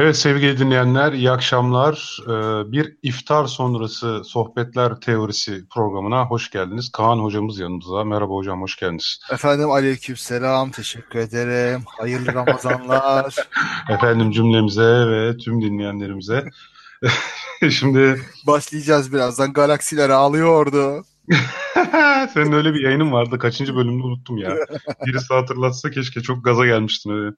Evet sevgili dinleyenler, iyi akşamlar. Ee, bir iftar sonrası sohbetler teorisi programına hoş geldiniz. Kaan hocamız yanımızda. Merhaba hocam, hoş geldiniz. Efendim aleykümselam, teşekkür ederim. Hayırlı Ramazanlar. Efendim cümlemize ve tüm dinleyenlerimize. Şimdi Başlayacağız birazdan. Galaksiler ağlıyordu. senin öyle bir yayının vardı. Kaçıncı bölümde unuttum ya. Birisi hatırlatsa keşke çok gaza gelmiştin öyle.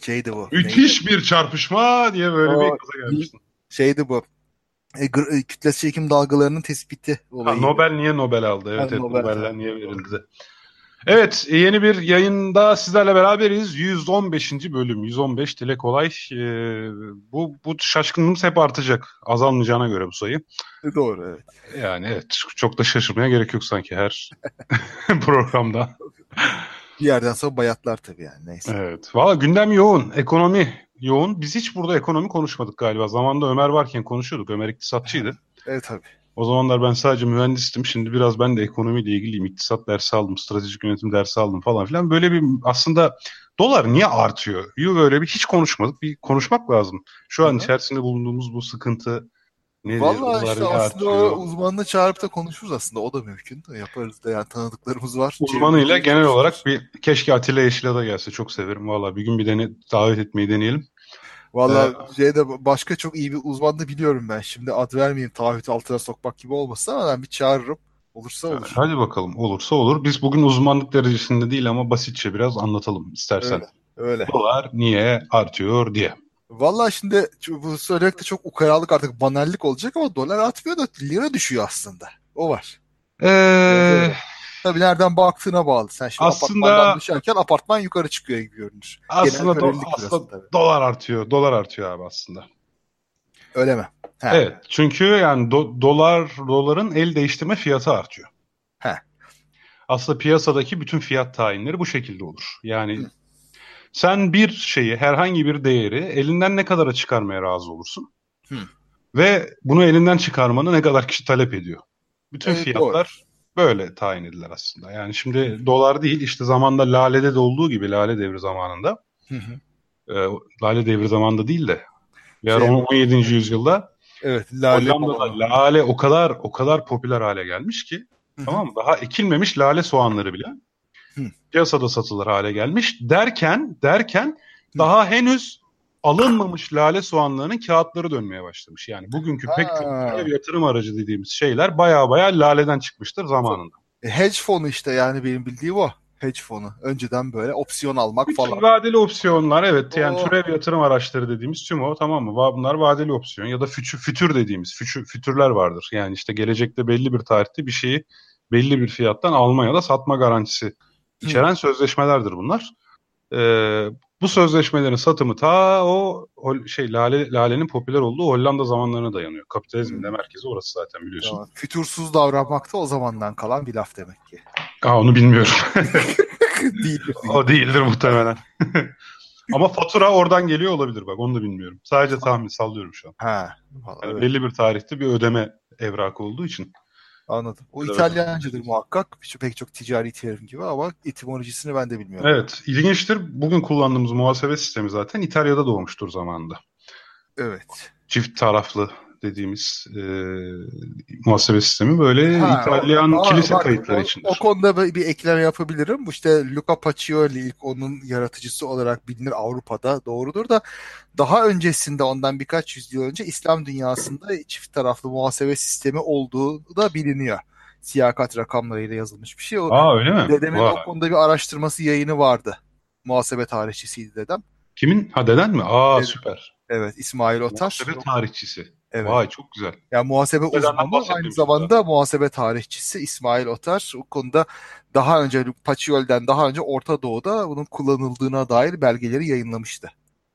Şeydi bu. Müthiş bir çarpışma diye böyle bir O- gaza gelmiştin. Şeydi bu. E, gr- e, kütlesi çekim dalgalarının tespiti Ha, olayı. Nobel niye Nobel aldı? Evet, Ha, evet Nobel. Nobeller niye verildi? Evet, yeni bir yayında sizlerle beraberiz. 115. bölüm, 115 dile kolay. Ee, bu bu şaşkınlığımız hep artacak. Azalmayacağına göre bu sayı. Doğru evet. Yani evet, çok da şaşırmaya gerek yok sanki her programda. Bir yerden sonra bayatlar tabii yani neyse. Evet. Valla gündem yoğun, ekonomi yoğun. Biz hiç burada ekonomi konuşmadık galiba. Zamanında Ömer varken konuşuyorduk. Ömer iktisatçıydı. Evet tabii. O zamanlar ben sadece mühendistim. Şimdi biraz ben de ekonomiyle ilgiliyim. İktisat dersi aldım, stratejik yönetim dersi aldım falan filan. Böyle bir aslında dolar niye artıyor? Yo böyle bir hiç konuşmadık. Bir konuşmak lazım. Şu an Hı hı. içerisinde bulunduğumuz bu sıkıntı nedir? Vallahi işte aslında artıyor? o uzmanını çağırıp da konuşuruz aslında. O da mümkün. Yaparız da yani tanıdıklarımız var. Uzmanıyla genel olarak bir keşke Atilla Yeşil'a da gelse. Çok severim. Valla bir gün bir dene, davet etmeyi deneyelim. Valla şeyde başka çok iyi bir uzman da biliyorum ben. Şimdi ad vermeyeyim taahhüt altına sokmak gibi olmasın ama ben bir çağırırım. Olursa olur. Hadi bakalım. Olursa olur. Biz bugün uzmanlık derecesinde değil ama basitçe biraz anlatalım istersen. Öyle. Öyle. Dolar niye artıyor diye. Valla şimdi bu söylemek de çok ukalalık artık banallik olacak ama dolar atmıyor da lira düşüyor aslında. O var. Ee, Tabii nereden baktığına bağlı. Sen şimdi Aslında- apartmandan düşerken apartman yukarı çıkıyor gibi görünür. aslında, do- aslında tabii. dolar artıyor. Dolar artıyor abi aslında. Öyle mi? He. Evet. Çünkü yani do- dolar doların el değiştirme fiyatı artıyor. He. Aslında piyasadaki bütün fiyat tayinleri bu şekilde olur. Yani sen bir şeyi, herhangi bir değeri elinden ne kadara çıkarmaya razı olursun? Hı. Ve bunu elinden çıkarmanı ne kadar kişi talep ediyor? Bütün Evet, fiyatlar böyle tayin edilir aslında. Yani şimdi dolar değil işte zamanda Lale'de de olduğu gibi Lale devri zamanında Hı hı. e, Lale devri zamanında değil de ara Şey- 17. yüzyılda Evet. Lale Hollanda'da lale o kadar o kadar popüler hale gelmiş ki tamam mı? Daha ekilmemiş lale soğanları bile. Piyasada satılır hale gelmiş. Derken derken daha henüz alınmamış lale soğanlarının kağıtları dönmeye başlamış. Yani bugünkü pek çok ev yatırım aracı dediğimiz şeyler baya baya laleden çıkmıştır zamanında. E, hedge fonu işte yani benim bildiğim o. Hedge fonu. Önceden böyle opsiyon almak Bütün falan. vadeli opsiyonlar evet yani Oo. türev yatırım araçları dediğimiz tüm o tamam mı? Bunlar vadeli opsiyon ya da fütür, fütür dediğimiz fütür, fütürler vardır. Yani işte gelecekte belli bir tarihte bir şeyi belli bir fiyattan alma ya da satma garantisi içeren sözleşmelerdir bunlar. Ee, bu sözleşmelerin satımı ta o şey lale, lalenin popüler olduğu Hollanda zamanlarına dayanıyor. Kapitalizmin de merkezi orası zaten biliyorsun. Tamam. Fütursuz davranmak da o zamandan kalan bir laf demek ki. Aa, onu bilmiyorum. Değildir. O değildir muhtemelen. Ama fatura oradan geliyor olabilir bak onu da bilmiyorum. Sadece tahmin sallıyorum şu an. Ha. vallahi Yani belli bir tarihte bir ödeme evrakı olduğu için. Anladım. O Evet. İtalyancadır muhakkak. Pek çok ticari terim gibi ama etimolojisini ben de bilmiyorum. Evet ilginçtir. Bugün kullandığımız muhasebe sistemi zaten İtalya'da doğmuştur zamanında. Evet. Çift taraflı dediğimiz e, muhasebe sistemi böyle Ha, İtalyan Aa, kilise bak, kayıtları o, içindir. o konuda bir bir ekleme yapabilirim. İşte Luca Pacioli ilk onun yaratıcısı olarak bilinir Avrupa'da doğrudur da daha öncesinde ondan birkaç yüzyıl önce İslam dünyasında çift taraflı muhasebe sistemi olduğu da biliniyor. Siyakat rakamlarıyla yazılmış bir şey. O, Aa öyle mi? dedemin Vay. o konuda bir araştırması yayını vardı. Muhasebe tarihçisiydi dedem. Kimin? Ha deden mi? Aa Evet. süper. Evet İsmail Otar. Muhasebe tarihçisi. Evet. Vay çok güzel. Yani muhasebe uzmanı aynı zamanda muhasebe tarihçisi İsmail Otar. O konuda daha önce Pacioli'den daha önce Orta Doğu'da bunun kullanıldığına dair belgeleri yayınlamıştı.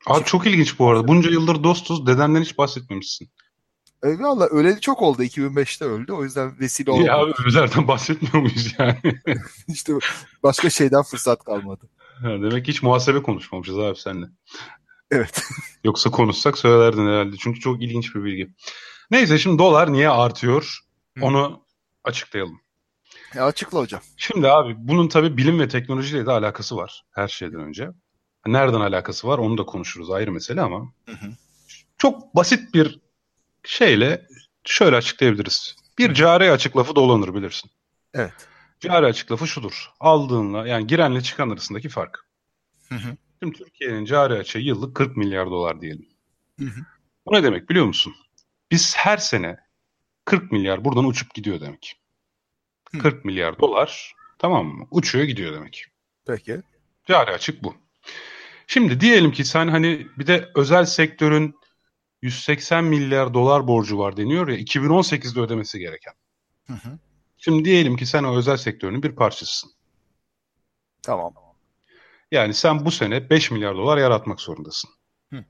Aa, çok ilginç bu arada. Bunca yıldır dostuz. Dedenden hiç bahsetmemişsin. E, valla öleli çok oldu. 2005'te öldü. O yüzden vesile oldu. Ya abi Özer'den bahsetmiyor muyuz yani? İşte başka şeyden fırsat kalmadı. Demek ki hiç muhasebe konuşmamışız abi seninle. Evet. Yoksa konuşsak söylerdin herhalde. Çünkü çok ilginç bir bilgi. Neyse şimdi dolar niye artıyor? Hı. Onu açıklayalım. Ya açıkla hocam. Şimdi abi bunun tabii bilim ve teknolojiyle de alakası var her şeyden önce. Nereden alakası var onu da konuşuruz ayrı mesele ama hı hı. çok basit bir şeyle şöyle açıklayabiliriz. Bir cari açık lafı dolanır bilirsin. Evet. Cari açık lafı şudur. Aldığınla yani girenle çıkan arasındaki fark. Hı hı. Şimdi Türkiye'nin cari açığı yıllık 40 milyar dolar diyelim. Hı hı. Bu ne demek biliyor musun? Biz her sene 40 milyar buradan uçup gidiyor demek. Hı. 40 milyar dolar tamam mı? Uçuyor gidiyor demek. Peki. Cari açık bu. Şimdi diyelim ki sen hani bir de özel sektörün 180 milyar dolar borcu var deniyor ya 2018'de ödemesi gereken. Hı hı. Şimdi diyelim ki sen o özel sektörünün bir parçasısın. Tamam. Yani sen bu sene 5 milyar dolar yaratmak zorundasın. Hı.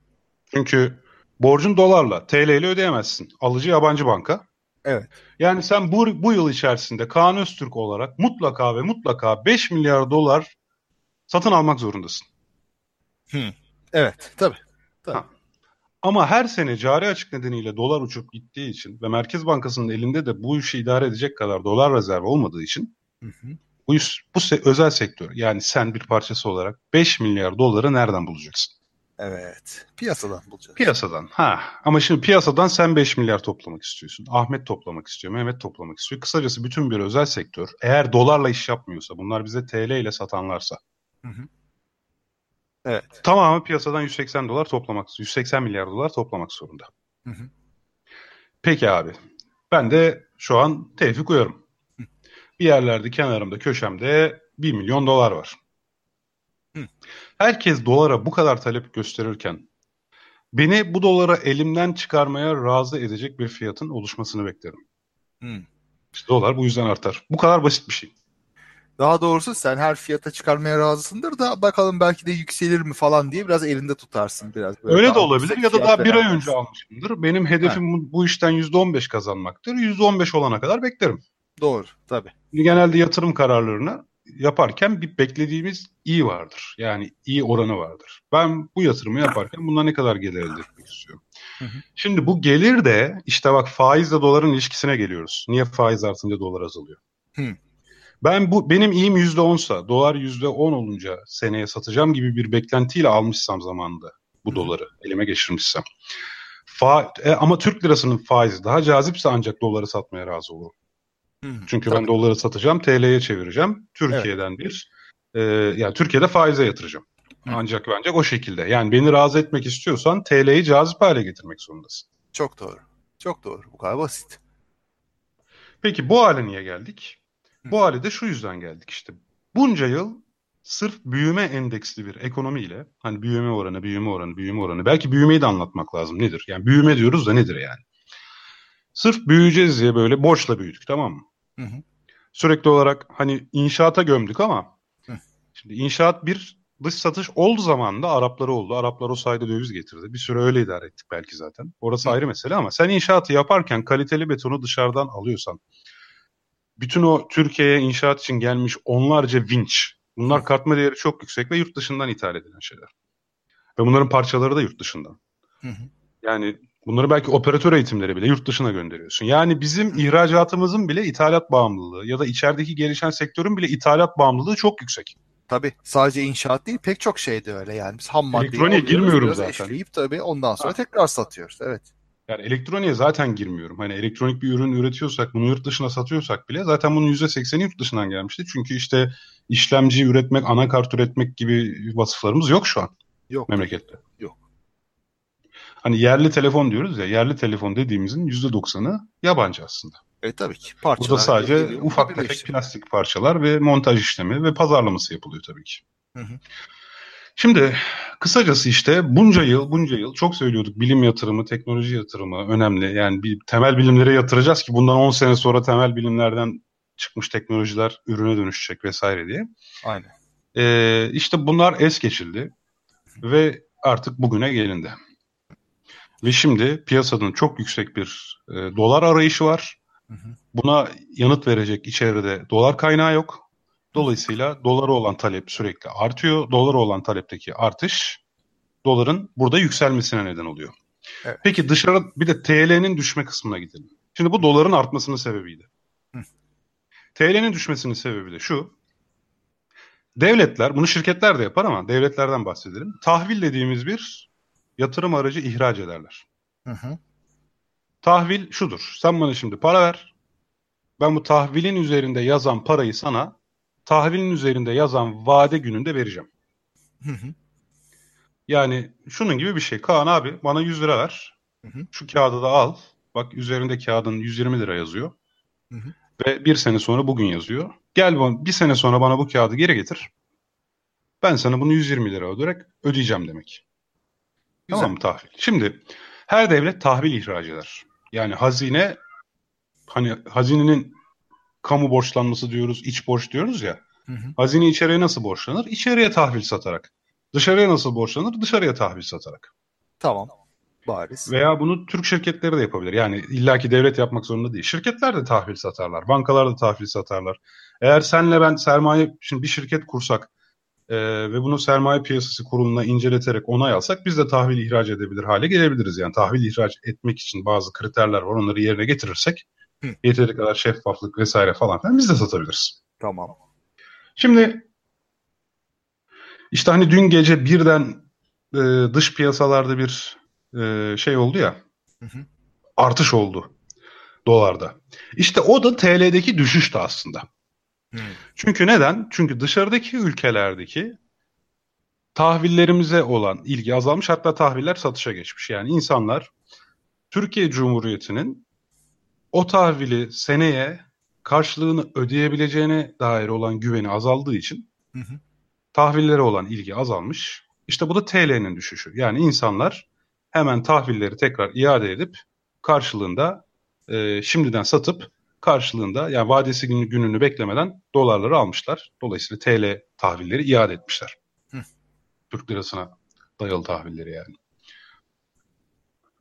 Çünkü borcun dolarla, TL ile ödeyemezsin. Alıcı yabancı banka. Evet. Yani sen bu, bu yıl içerisinde Kaan Öztürk olarak mutlaka ve mutlaka 5 milyar dolar satın almak zorundasın. Hı. Evet, tabii. tabii. Ha. Ama her sene cari açık nedeniyle dolar uçup gittiği için ve Merkez Bankası'nın elinde de bu işi idare edecek kadar dolar rezervi olmadığı için hı hı. Bu, bu se- özel sektör yani sen bir parçası olarak 5 milyar doları nereden bulacaksın? Evet. Piyasadan bulacağız. Piyasadan. Ha. Ama şimdi piyasadan sen 5 milyar toplamak istiyorsun. Ahmet toplamak istiyor. Mehmet toplamak istiyor. Kısacası bütün bir özel sektör eğer dolarla iş yapmıyorsa bunlar bize TL ile satanlarsa hı hı. Evet. Tamamı piyasadan 180 dolar toplamak, 180 milyar dolar toplamak zorunda. Hı hı. Peki abi. Ben de şu an Tevfik Uyarım. Bir yerlerde kenarımda, köşemde 1 milyon dolar var. Hı. Herkes dolara bu kadar talep gösterirken beni bu dolara elimden çıkarmaya razı edecek bir fiyatın oluşmasını beklerim. Hı. İşte dolar bu yüzden artar. Bu kadar basit bir şey. Daha doğrusu sen her fiyata çıkarmaya razısındır da bakalım belki de yükselir mi falan diye biraz elinde tutarsın biraz. Böyle Öyle de olabilir ya da daha bir ay önce almışımdır. Benim hedefim ha. bu işten %15 kazanmaktır. %15 olana kadar beklerim. Doğru tabii. Genelde yatırım kararlarını yaparken bir beklediğimiz iyi vardır. Yani iyi oranı vardır. Ben bu yatırımı yaparken bundan ne kadar gelir elde etmek istiyorum. Hı hı. Şimdi bu gelir de işte bak faizle doların ilişkisine geliyoruz. Niye faiz artınca dolar azalıyor? Hı. Ben bu benim iyim yüzde onsa, dolar yüzde on olunca seneye satacağım gibi bir beklentiyle almışsam zamanında bu doları elime geçirmişsem. Fa e, ama Türk lirasının faizi daha cazipse ancak doları satmaya razı olurum. Hı, Çünkü tabii. ben doları satacağım, TL'ye çevireceğim. Türkiye'den evet. bir e, yani Türkiye'de faize yatıracağım. Hı. Ancak ancak o şekilde. Yani beni razı etmek istiyorsan TL'yi cazip hale getirmek zorundasın. Çok doğru. Çok doğru. Bu kadar basit. Peki bu hale niye geldik? Bu hale de şu yüzden geldik işte. Bunca yıl sırf büyüme endeksli bir ekonomiyle hani büyüme oranı, büyüme oranı, büyüme oranı belki büyümeyi de anlatmak lazım nedir? Yani büyüme diyoruz da nedir yani? Sırf büyüyeceğiz diye böyle borçla büyüdük tamam mı? Hı hı. Sürekli olarak hani inşaata gömdük ama hı. şimdi inşaat bir dış satış oldu zamanında Arapları oldu. Araplar o sayede döviz getirdi. Bir süre öyle idare ettik belki zaten. Orası hı. ayrı mesele ama sen inşaatı yaparken kaliteli betonu dışarıdan alıyorsan bütün o Türkiye'ye inşaat için gelmiş onlarca vinç. Bunlar katma değeri çok yüksek ve yurt dışından ithal edilen şeyler. Ve bunların parçaları da yurt dışından. Hı hı. Yani bunları belki operatör eğitimleri bile yurt dışına gönderiyorsun. Yani bizim ihracatımızın bile ithalat bağımlılığı ya da içerideki gelişen sektörün bile ithalat bağımlılığı çok yüksek. Tabii sadece inşaat değil pek çok şey de öyle yani. Biz ham maddeyi Elektroniğe girmiyorum zaten. Eşleyip tabii ondan sonra ha. tekrar satıyoruz. Evet. Yani elektroniğe zaten girmiyorum. Hani elektronik bir ürün üretiyorsak, bunu yurt dışına satıyorsak bile zaten bunun %80'i yurt dışından gelmişti. Çünkü işte işlemci üretmek, anakart üretmek gibi vasıflarımız yok şu an. Yok. Memlekette. Yok. Hani yerli telefon diyoruz ya, yerli telefon dediğimizin %90'ı yabancı aslında. E tabii ki. Parçalar Burada sadece geliyor, ufak tefek plastik parçalar ve montaj işlemi ve pazarlaması yapılıyor tabii ki. Hı hı. Şimdi kısacası işte bunca yıl bunca yıl çok söylüyorduk bilim yatırımı, teknoloji yatırımı önemli. Yani bir temel bilimlere yatıracağız ki bundan 10 sene sonra temel bilimlerden çıkmış teknolojiler ürüne dönüşecek vesaire diye. Aynen. Ee, işte bunlar es geçildi ve artık bugüne gelindi. Ve şimdi piyasanın çok yüksek bir e, dolar arayışı var. Buna yanıt verecek içeride dolar kaynağı yok. Dolayısıyla dolara olan talep sürekli artıyor. Dolara olan talepteki artış doların burada yükselmesine neden oluyor. Evet. Peki dışarı bir de TL'nin düşme kısmına gidelim. Şimdi bu doların artmasının sebebiydi. TL'nin düşmesinin sebebi de şu. Devletler, bunu şirketler de yapar ama devletlerden bahsedelim. Tahvil dediğimiz bir yatırım aracı ihraç ederler. Hı hı. Tahvil şudur. Sen bana şimdi para ver. Ben bu tahvilin üzerinde yazan parayı sana tahvilin üzerinde yazan vade gününde vereceğim. Hı hı. Yani şunun gibi bir şey. Kaan abi bana 100 lira ver. Hı hı. Şu kağıdı da al. Bak üzerinde kağıdın 120 lira yazıyor. Hı hı. Ve bir sene sonra bugün yazıyor. Gel bana, bir sene sonra bana bu kağıdı geri getir. Ben sana bunu 120 lira öderek ödeyeceğim demek. Güzel. Tamam mı tahvil? Şimdi her devlet tahvil ihraç eder. Yani hazine hani hazinenin kamu borçlanması diyoruz, iç borç diyoruz ya. Hı hı. Hazine içeriye nasıl borçlanır? İçeriye tahvil satarak. Dışarıya nasıl borçlanır? Dışarıya tahvil satarak. Tamam. Bariz. Veya bunu Türk şirketleri de yapabilir. Yani illaki devlet yapmak zorunda değil. Şirketler de tahvil satarlar. Bankalar da tahvil satarlar. Eğer senle ben sermaye, şimdi bir şirket kursak e, ve bunu sermaye piyasası kuruluna inceleterek onay alsak biz de tahvil ihraç edebilir hale gelebiliriz. Yani tahvil ihraç etmek için bazı kriterler var. Onları yerine getirirsek Hı. yeteri kadar şeffaflık vesaire falan filan biz de satabiliriz. Tamam. Şimdi işte hani dün gece birden e, dış piyasalarda bir e, şey oldu ya Hı hı. artış oldu dolarda. İşte o da TL'deki düşüştü aslında. Hı. Çünkü neden? Çünkü dışarıdaki ülkelerdeki tahvillerimize olan ilgi azalmış hatta tahviller satışa geçmiş. Yani insanlar Türkiye Cumhuriyeti'nin o tahvili seneye karşılığını ödeyebileceğine dair olan güveni azaldığı için Hı hı. tahvillere olan ilgi azalmış. İşte bu da TL'nin düşüşü. Yani insanlar hemen tahvilleri tekrar iade edip karşılığında e, şimdiden satıp karşılığında yani vadesi günü, gününü beklemeden dolarları almışlar. Dolayısıyla TL tahvilleri iade etmişler. Hı. Türk lirasına dayalı tahvilleri yani.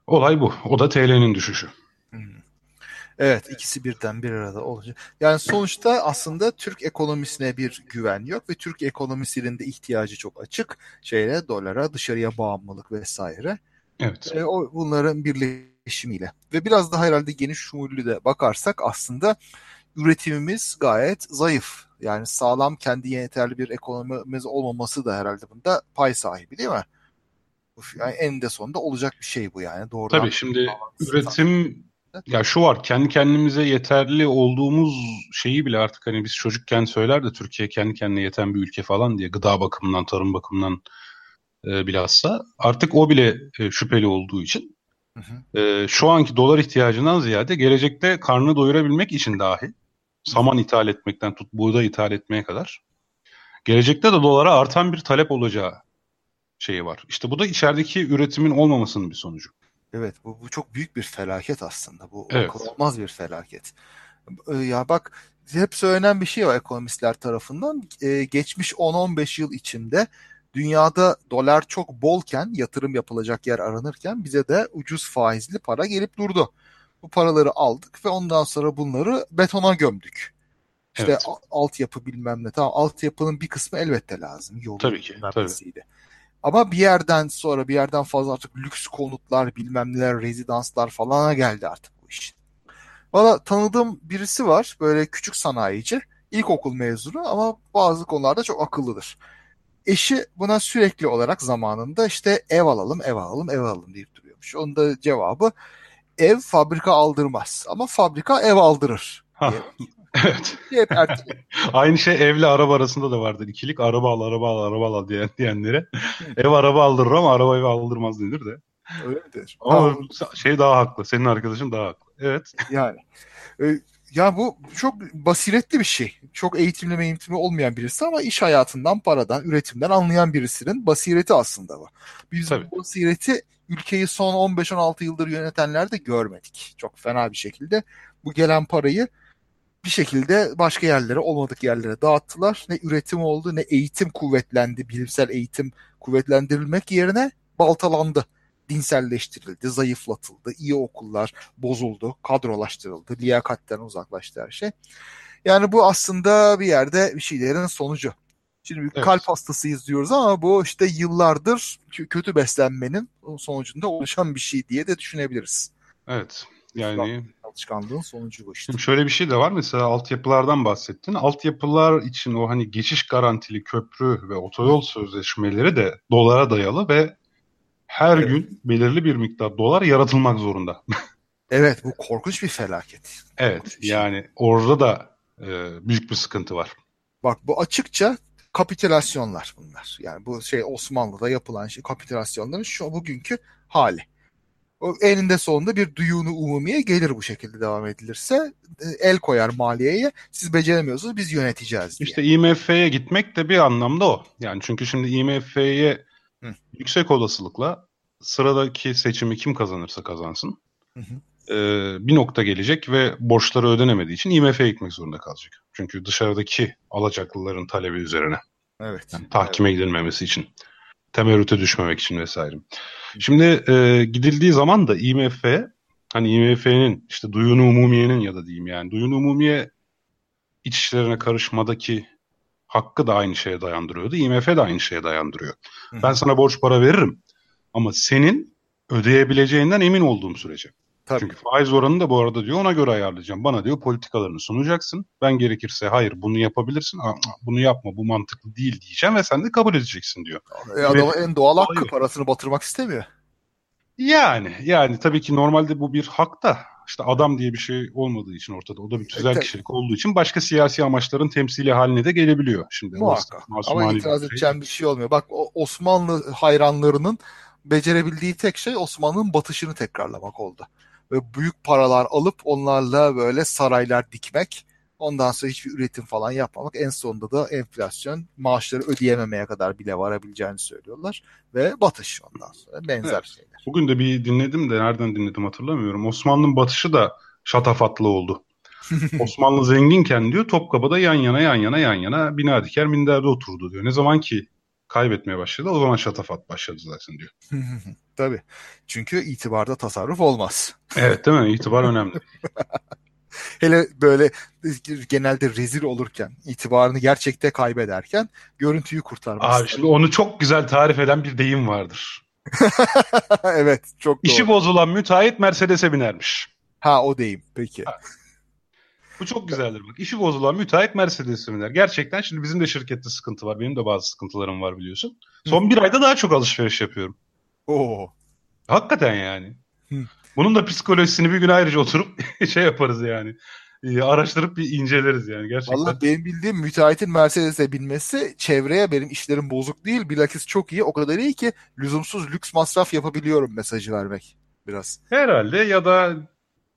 Olay bu. O da TL'nin düşüşü. Hı. Evet ikisi birden bir arada olacak. Yani sonuçta aslında Türk ekonomisine bir güven yok ve Türk ekonomisinin de ihtiyacı çok açık. Şeyle dolara, dışarıya bağımlılık vesaire. Evet. E, o bunların birleşimiyle ve biraz daha herhalde geniş şumullü de bakarsak aslında üretimimiz gayet zayıf. Yani sağlam kendi yeterli bir ekonomimiz olmaması da herhalde bunda pay sahibi değil mi? Yani eninde sonunda olacak bir şey bu yani. Doğrudan Tabii şimdi üretim ya şu var kendi kendimize yeterli olduğumuz şeyi bile artık hani biz çocukken söyler de Türkiye kendi kendine yeten bir ülke falan diye gıda bakımından tarım bakımından e, bilhassa artık o bile e, şüpheli olduğu için Hı hı. e, şu anki dolar ihtiyacından ziyade gelecekte karnını doyurabilmek için dahi saman ithal etmekten tut buğday ithal etmeye kadar gelecekte de dolara artan bir talep olacağı şeyi var. İşte bu da içerideki üretimin olmamasının bir sonucu. Evet bu, bu çok büyük bir felaket aslında. Bu Evet. olmaz bir felaket. Ee, Ya bak hep söylenen bir şey var ekonomistler tarafından. Ee, geçmiş 10-15 yıl içinde dünyada dolar çok bolken yatırım yapılacak yer aranırken bize de ucuz faizli para gelip durdu. Bu paraları aldık ve ondan sonra bunları betona gömdük. İşte Evet. altyapı bilmem ne. Tamam altyapının bir kısmı elbette lazım. Yolu Tabii ki, tabii. Ama bir yerden sonra bir yerden fazla artık lüks konutlar bilmem neler rezidanslar falana geldi artık bu iş. Valla tanıdığım birisi var böyle küçük sanayici ilkokul mezunu ama bazı konularda çok akıllıdır. Eşi buna sürekli olarak zamanında işte ev alalım ev alalım ev alalım deyip duruyormuş. Onun da cevabı ev fabrika aldırmaz ama fabrika ev aldırır. Evet. Hep. Aynı şey evle araba arasında da vardır. İkilik araba al, araba al, araba al diyen, diyenlere. Ev araba aldırır ama araba evi aldırmaz denir de. Öyle? Ama Ha, şey daha haklı. Senin arkadaşın daha haklı. Evet. Yani. Ya bu çok basiretli bir şey. Çok eğitimli eğitimli olmayan birisi ama iş hayatından, paradan, üretimden anlayan birisinin basireti aslında bu. Biz Tabii. bu basireti ülkeyi son 15-16 yıldır yönetenler de görmedik. Çok fena bir şekilde. Bu gelen parayı bir şekilde başka yerlere, olmadık yerlere dağıttılar. Ne üretim oldu, ne eğitim kuvvetlendi. Bilimsel eğitim kuvvetlendirilmek yerine baltalandı dinselleştirildi, zayıflatıldı, iyi okullar bozuldu, kadrolaştırıldı, liyakatten uzaklaştı her şey. Yani bu aslında bir yerde bir şeylerin sonucu. Şimdi Evet. kalp hastasıyız diyoruz ama bu işte yıllardır kö- kötü beslenmenin sonucunda oluşan bir şey diye de düşünebiliriz. Evet. Yani çalışkanlığın sonucu bu işte. Şimdi şöyle bir şey de var mesela altyapılardan bahsettin. Altyapılar için o hani geçiş garantili köprü ve otoyol sözleşmeleri de dolara dayalı ve her evet. gün belirli bir miktar dolar yaratılmak zorunda. evet bu korkunç bir felaket. Evet korkunç şey. yani şey. orada da e, büyük bir sıkıntı var. Bak bu açıkça kapitülasyonlar bunlar. Yani bu şey Osmanlı'da yapılan şey kapitülasyonların şu bugünkü hali. O eninde sonunda bir duyunu umumiye gelir bu şekilde devam edilirse. E, el koyar maliyeye. Siz beceremiyorsunuz biz yöneteceğiz diye. İşte IMF'ye gitmek de bir anlamda o. Yani çünkü şimdi IMF'ye yüksek olasılıkla sıradaki seçimi kim kazanırsa kazansın. Hı hı. E, bir nokta gelecek ve borçları ödenemediği için IMF'ye gitmek zorunda kalacak. Çünkü dışarıdaki alacaklıların talebi üzerine. Evet. Yani tahkime evet. gidilmemesi için. Temerrüte düşmemek için vesaire. Şimdi e, gidildiği zaman da IMF hani IMF'nin işte duyunu umumiyenin ya da diyeyim yani duyunu umumiye iç işlerine karışmadaki hakkı da aynı şeye dayandırıyordu. IMF de aynı şeye dayandırıyor. Hı. Ben sana borç para veririm ama senin ödeyebileceğinden emin olduğum sürece. Tabii. Çünkü faiz oranını da bu arada diyor ona göre ayarlayacağım. Bana diyor politikalarını sunacaksın. Ben gerekirse hayır bunu yapabilirsin. Aa, bunu yapma bu mantıklı değil diyeceğim ve sen de kabul edeceksin diyor. E, adamın en doğal hakkı parasını batırmak istemiyor. Yani yani tabii ki normalde bu bir hak da işte adam diye bir şey olmadığı için ortada. O da bir tüzel kişilik olduğu için başka siyasi amaçların temsili haline de gelebiliyor. Şimdi Muhakkak. Ama itiraz edeceğim şey. bir şey olmuyor. Bak Osmanlı hayranlarının becerebildiği tek şey Osmanlı'nın batışını tekrarlamak oldu ve büyük paralar alıp onlarla böyle saraylar dikmek. Ondan sonra hiçbir üretim falan yapmamak. En sonunda da enflasyon maaşları ödeyememeye kadar bile varabileceğini söylüyorlar. Ve batış ondan sonra benzer evet. şeyler. Bugün de bir dinledim de nereden dinledim hatırlamıyorum. Osmanlı'nın batışı da şatafatlı oldu. Osmanlı zenginken diyor Topkapı'da yan yana yan yana yan yana bina diker minderde oturdu diyor. Ne zaman ki kaybetmeye başladı. O zaman şatafat başladı zaten diyor. Tabii. Çünkü itibarda tasarruf olmaz. Evet değil mi? İtibar önemli. Hele böyle genelde rezil olurken, itibarını gerçekte kaybederken görüntüyü kurtarması. Abi şimdi onu çok güzel tarif eden bir deyim vardır. evet çok doğru. İşi bozulan müteahhit Mercedes'e binermiş. Ha o deyim peki. Ha. Bu çok güzeldir bak. İşi bozulan müteahhit Mercedes'e biner. Gerçekten şimdi bizim de şirkette sıkıntı var. Benim de bazı sıkıntılarım var biliyorsun. Son Hı. bir ayda daha çok alışveriş yapıyorum. Oo. Hakikaten yani. Hı. Bunun da psikolojisini bir gün ayrıca oturup şey yaparız yani. Ee, araştırıp bir inceleriz yani gerçekten. Valla benim bildiğim müteahhitin Mercedes'e binmesi çevreye benim işlerim bozuk değil. Bilakis çok iyi. O kadar iyi ki lüzumsuz lüks masraf yapabiliyorum mesajı vermek biraz. Herhalde ya da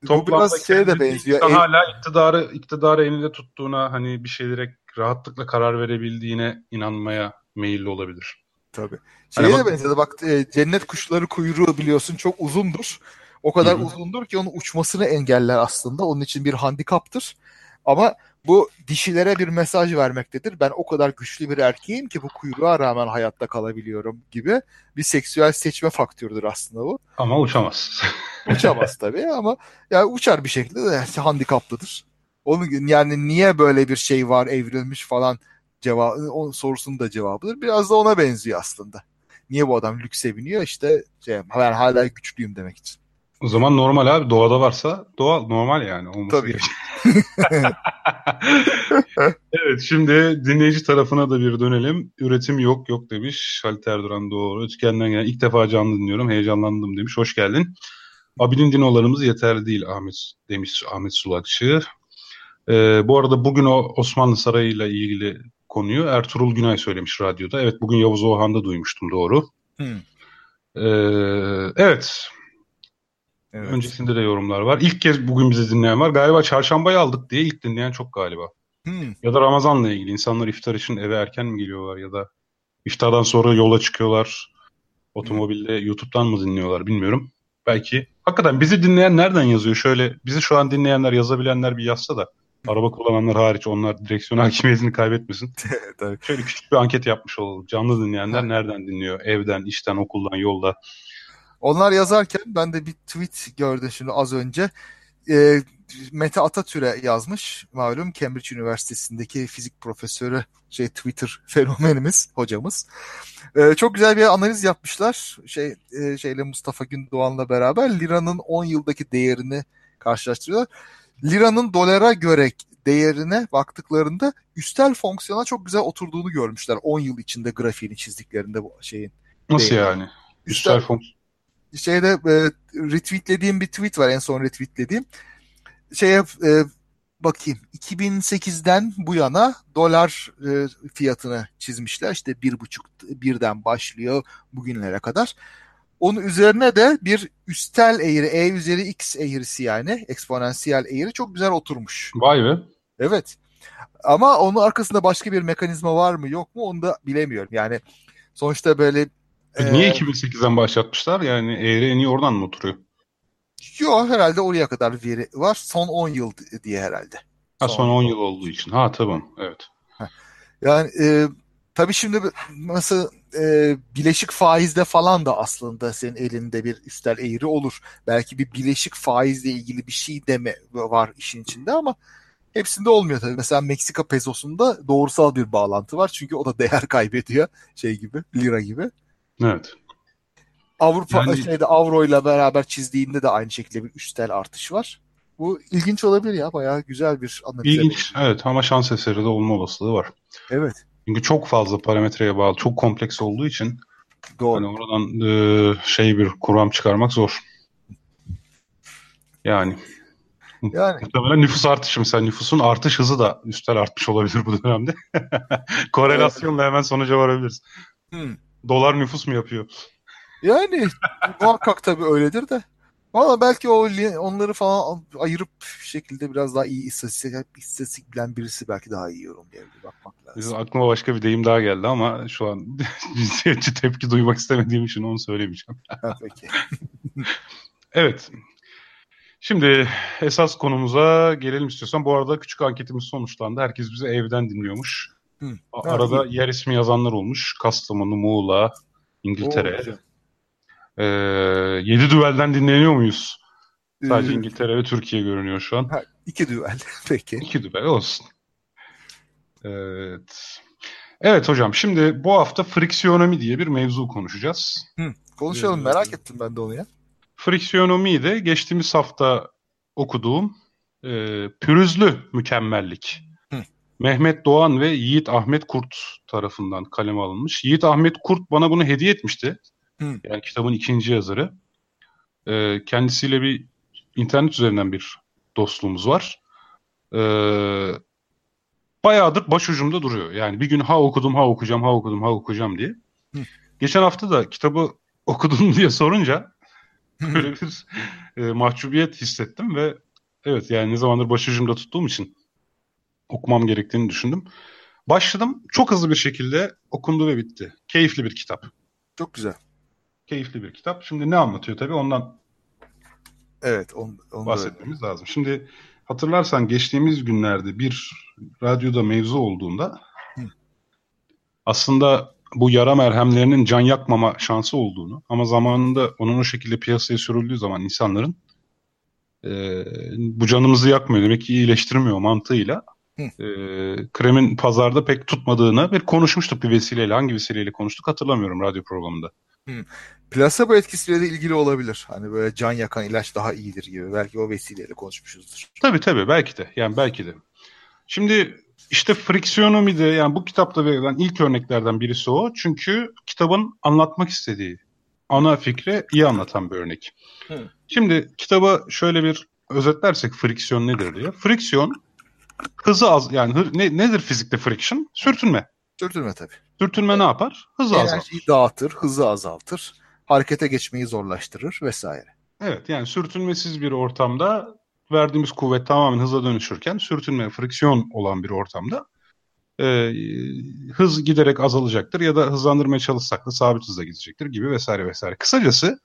bu biraz şeye de benziyor. El... Hala iktidarı iktidarı elinde tuttuğuna hani bir şeylere rahatlıkla karar verebildiğine inanmaya meyilli olabilir. Tabii. Şeye hani de bak... benziyor. Bak e, cennet kuşları kuyruğu biliyorsun çok uzundur. O kadar Hı-hı. uzundur ki onun uçmasını engeller aslında. Onun için bir handikaptır. Ama bu dişilere bir mesaj vermektedir. Ben o kadar güçlü bir erkeğim ki bu kuyruğa rağmen hayatta kalabiliyorum gibi bir seksüel seçme faktörüdür aslında bu. Ama uçamaz. uçamaz tabii ama yani uçar bir şekilde de handikaplıdır. Onun yani niye böyle bir şey var evrilmiş falan cevabı o sorusunun da cevabıdır. Biraz da ona benziyor aslında. Niye bu adam lükse biniyor? İşte şey, ben hala güçlüyüm demek için. O zaman normal abi. Doğada varsa doğal normal yani. Olması Tabii. evet şimdi dinleyici tarafına da bir dönelim. Üretim yok yok demiş. Halit Erduran doğru. Ötükenden gelen ilk defa canlı dinliyorum. Heyecanlandım demiş. Hoş geldin. Abinin dinolarımız yeterli değil Ahmet demiş Ahmet Sulakçı. Ee, bu arada bugün o Osmanlı Sarayı ile ilgili konuyu Ertuğrul Günay söylemiş radyoda. Evet bugün Yavuz Oğan'da duymuştum doğru. Hmm. Ee, evet Evet. Öncesinde de yorumlar var. İlk kez bugün bizi dinleyen var. Galiba çarşambayı aldık diye ilk dinleyen çok galiba. Hmm. Ya da Ramazan'la ilgili. insanlar iftar için eve erken mi geliyorlar ya da iftardan sonra yola çıkıyorlar. Otomobilde hmm. YouTube'dan mı dinliyorlar bilmiyorum. Belki. Hakikaten bizi dinleyen nereden yazıyor? Şöyle bizi şu an dinleyenler yazabilenler bir yazsa da araba kullananlar hariç onlar direksiyon hakimiyetini kaybetmesin. Tabii. Şöyle küçük bir anket yapmış olalım. Canlı dinleyenler nereden dinliyor? Evden, işten, okuldan, yolda. Onlar yazarken ben de bir tweet gördüm şimdi az önce. E, Mete Atatürk'e yazmış. Malum Cambridge Üniversitesi'ndeki fizik profesörü şey Twitter fenomenimiz hocamız. E, çok güzel bir analiz yapmışlar. Şey e, şeyle Mustafa Gündoğan'la beraber liranın 10 yıldaki değerini karşılaştırıyorlar. Liranın dolara göre değerine baktıklarında üstel fonksiyona çok güzel oturduğunu görmüşler 10 yıl içinde grafiğini çizdiklerinde bu şeyin. Nasıl değeri. yani? Üstel, üstel fonksiyon. Şeyde e, retweetlediğim bir tweet var en son retweetlediğim. Şeye e, bakayım 2008'den bu yana dolar e, fiyatını çizmişler. İşte bir buçuk birden başlıyor bugünlere kadar. Onun üzerine de bir üstel eğri, e üzeri x eğrisi yani eksponansiyel eğri çok güzel oturmuş. Vay be. Evet. Ama onun arkasında başka bir mekanizma var mı yok mu onu da bilemiyorum. Yani sonuçta böyle... E, niye e, 2008'den başlatmışlar? Yani eğri en iyi oradan mı oturuyor? Yok herhalde oraya kadar veri var. Son 10 yıl diye herhalde. Ha, son, son 10 yıl olduğu için. Ha tamam evet. Yani e, tabii şimdi nasıl e, bileşik faizde falan da aslında senin elinde bir üstel eğri olur. Belki bir bileşik faizle ilgili bir şey deme var işin içinde ama hepsinde olmuyor tabii. Mesela Meksika pesosunda doğrusal bir bağlantı var. Çünkü o da değer kaybediyor şey gibi, lira gibi. Evet. Avrupa yani... şeyde avro ile beraber çizdiğinde de aynı şekilde bir üstel artış var. Bu ilginç olabilir ya. Bayağı güzel bir analiz. İlginç. Evet ama şans eseri de olma olasılığı var. Evet. Çünkü çok fazla parametreye bağlı, çok kompleks olduğu için Doğru. Hani oradan e, şey bir kuram çıkarmak zor. Yani yani. Muhtemelen nüfus artışı mesela nüfusun artış hızı da üstel artmış olabilir bu dönemde. Korelasyonla hemen sonuca varabiliriz. Hmm. Dolar nüfus mu yapıyor? Yani muhakkak tabii öyledir de. Valla belki o onları falan ayırıp şekilde biraz daha iyi istatistik, istatistik bilen birisi belki daha iyi yorumlayabilir. Bakmak lazım. Aklıma başka bir deyim daha geldi ama şu an cinsiyetçi tepki duymak istemediğim için onu söylemeyeceğim. Peki. evet. Şimdi esas konumuza gelelim istiyorsan. Bu arada küçük anketimiz sonuçlandı. Herkes bizi evden dinliyormuş. Hı. Arada yer ismi yazanlar olmuş. Kastamonu, Muğla, İngiltere. Oo, ee, 7 düvelden dinleniyor muyuz? Sadece ee, İngiltere ve Türkiye görünüyor şu an. Ha, iki düvel. Peki. İki düvel olsun. Evet. Evet hocam şimdi bu hafta friksiyonomi diye bir mevzu konuşacağız. Hı, konuşalım ee, merak ettim ben de onu ya. Friksiyonomi de geçtiğimiz hafta okuduğum e, pürüzlü mükemmellik. Mehmet Doğan ve Yiğit Ahmet Kurt tarafından kaleme alınmış. Yiğit Ahmet Kurt bana bunu hediye etmişti. Hı. Yani kitabın ikinci yazarı. E, kendisiyle bir internet üzerinden bir dostluğumuz var. E, bayağıdır başucumda duruyor. Yani bir gün ha okudum, ha okuyacağım, ha okudum, ha okuyacağım diye. Hı. Geçen hafta da kitabı okudum diye sorunca böyle bir e, mahcubiyet hissettim ve evet yani ne zamandır başucumda tuttuğum için okumam gerektiğini düşündüm. Başladım. Çok hızlı bir şekilde okundu ve bitti. Keyifli bir kitap. Çok güzel keyifli bir kitap. Şimdi ne anlatıyor tabii ondan evet, on, on bahsetmemiz öyle. lazım. Şimdi hatırlarsan geçtiğimiz günlerde bir radyoda mevzu olduğunda Hı. aslında bu yara merhemlerinin can yakmama şansı olduğunu ama zamanında onun o şekilde piyasaya sürüldüğü zaman insanların e, bu canımızı yakmıyor demek ki iyileştirmiyor mantığıyla e, kremin pazarda pek tutmadığını bir konuşmuştuk bir vesileyle. Hangi vesileyle konuştuk hatırlamıyorum radyo programında. Hmm. Plasebo etkisiyle de ilgili olabilir. Hani böyle can yakan ilaç daha iyidir gibi. Belki o vesileyle konuşmuşuzdur. Tabii tabii belki de. Yani belki de. Şimdi işte friksiyonomi de yani bu kitapta verilen ilk örneklerden birisi o. Çünkü kitabın anlatmak istediği ana fikri iyi anlatan bir örnek. Hı. Şimdi kitaba şöyle bir özetlersek friksiyon nedir diye. Friksiyon hızı az yani ne, nedir fizikte friction? Sürtünme. Sürtünme tabii. Sürtünme ne yapar? Hızı Enerjiyi azaltır. dağıtır, hızı azaltır, harekete geçmeyi zorlaştırır vesaire. Evet yani sürtünmesiz bir ortamda verdiğimiz kuvvet tamamen hıza dönüşürken sürtünme, friksiyon olan bir ortamda e, hız giderek azalacaktır ya da hızlandırmaya çalışsak da sabit hızla gidecektir gibi vesaire vesaire. Kısacası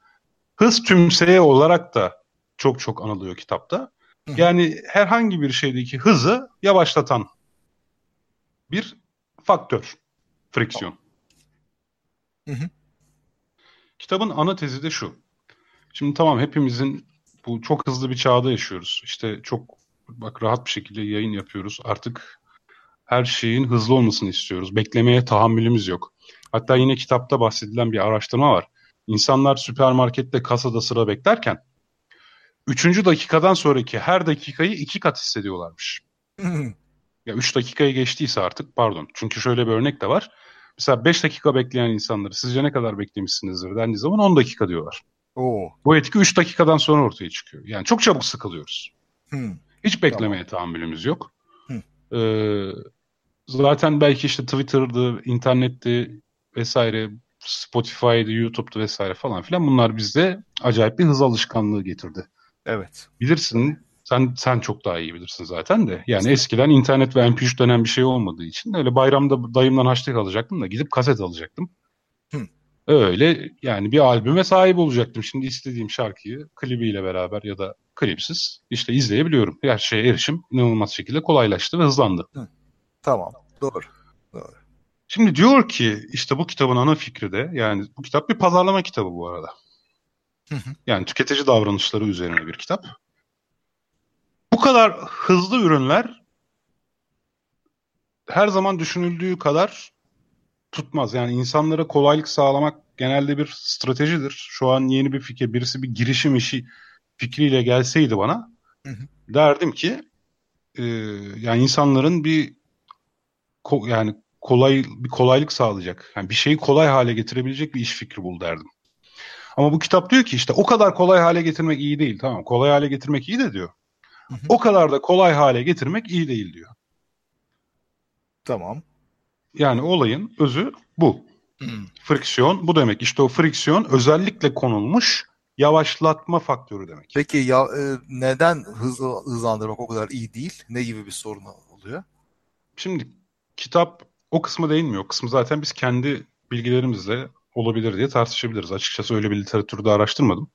hız tümseye olarak da çok çok anılıyor kitapta. Yani herhangi bir şeydeki hızı yavaşlatan bir faktör. Friksiyon. Hı hı. Kitabın ana tezi de şu. Şimdi tamam hepimizin bu çok hızlı bir çağda yaşıyoruz. İşte çok bak rahat bir şekilde yayın yapıyoruz. Artık her şeyin hızlı olmasını istiyoruz. Beklemeye tahammülümüz yok. Hatta yine kitapta bahsedilen bir araştırma var. İnsanlar süpermarkette kasada sıra beklerken üçüncü dakikadan sonraki her dakikayı iki kat hissediyorlarmış. ya üç dakikayı geçtiyse artık pardon. Çünkü şöyle bir örnek de var. Mesela beş dakika bekleyen insanları sizce ne kadar beklemişsinizdir dendiği zaman on dakika diyorlar. Oo. Bu etki üç dakikadan sonra ortaya çıkıyor. Yani çok çabuk sıkılıyoruz. Hmm. Hiç beklemeye tahammülümüz yok. Hı. Ee, zaten belki işte Twitter'dı, internetti vesaire, Spotify'dı, YouTube'du vesaire falan filan bunlar bizde acayip bir hız alışkanlığı getirdi. Evet. Bilirsin, sen sen çok daha iyi bilirsin zaten de. Yani eskiden internet ve MP3 denen bir şey olmadığı için öyle bayramda dayımdan haçlık alacaktım da gidip kaset alacaktım. Hı. Öyle yani bir albüme sahip olacaktım. Şimdi istediğim şarkıyı klibiyle beraber ya da klipsiz işte izleyebiliyorum. Her şeye erişim inanılmaz şekilde kolaylaştı ve hızlandı. Tamam. Doğru. Doğru. Şimdi diyor ki işte bu kitabın ana fikri de yani bu kitap bir pazarlama kitabı bu arada. Yani tüketici davranışları üzerine bir kitap. Bu kadar hızlı ürünler her zaman düşünüldüğü kadar tutmaz. Yani insanlara kolaylık sağlamak genelde bir stratejidir. Şu an yeni bir fikir, birisi bir girişim işi fikriyle gelseydi bana Hı hı. derdim ki e, yani insanların bir ko- yani kolay bir kolaylık sağlayacak. Yani bir şeyi kolay hale getirebilecek bir iş fikri bul derdim. Ama bu kitap diyor ki işte o kadar kolay hale getirmek iyi değil. Tamam kolay hale getirmek iyi de diyor. Hı hı. O kadar da kolay hale getirmek iyi değil diyor. Tamam. Yani olayın özü bu. Hmm. Friksiyon bu demek. İşte o friksiyon özellikle konulmuş yavaşlatma faktörü demek. Peki ya e, neden hız, hızlandırmak o kadar iyi değil? Ne gibi bir sorun oluyor? Şimdi kitap o kısmı değinmiyor. O kısmı zaten biz kendi bilgilerimizle olabilir diye tartışabiliriz. Açıkçası öyle bir literatürde araştırmadım.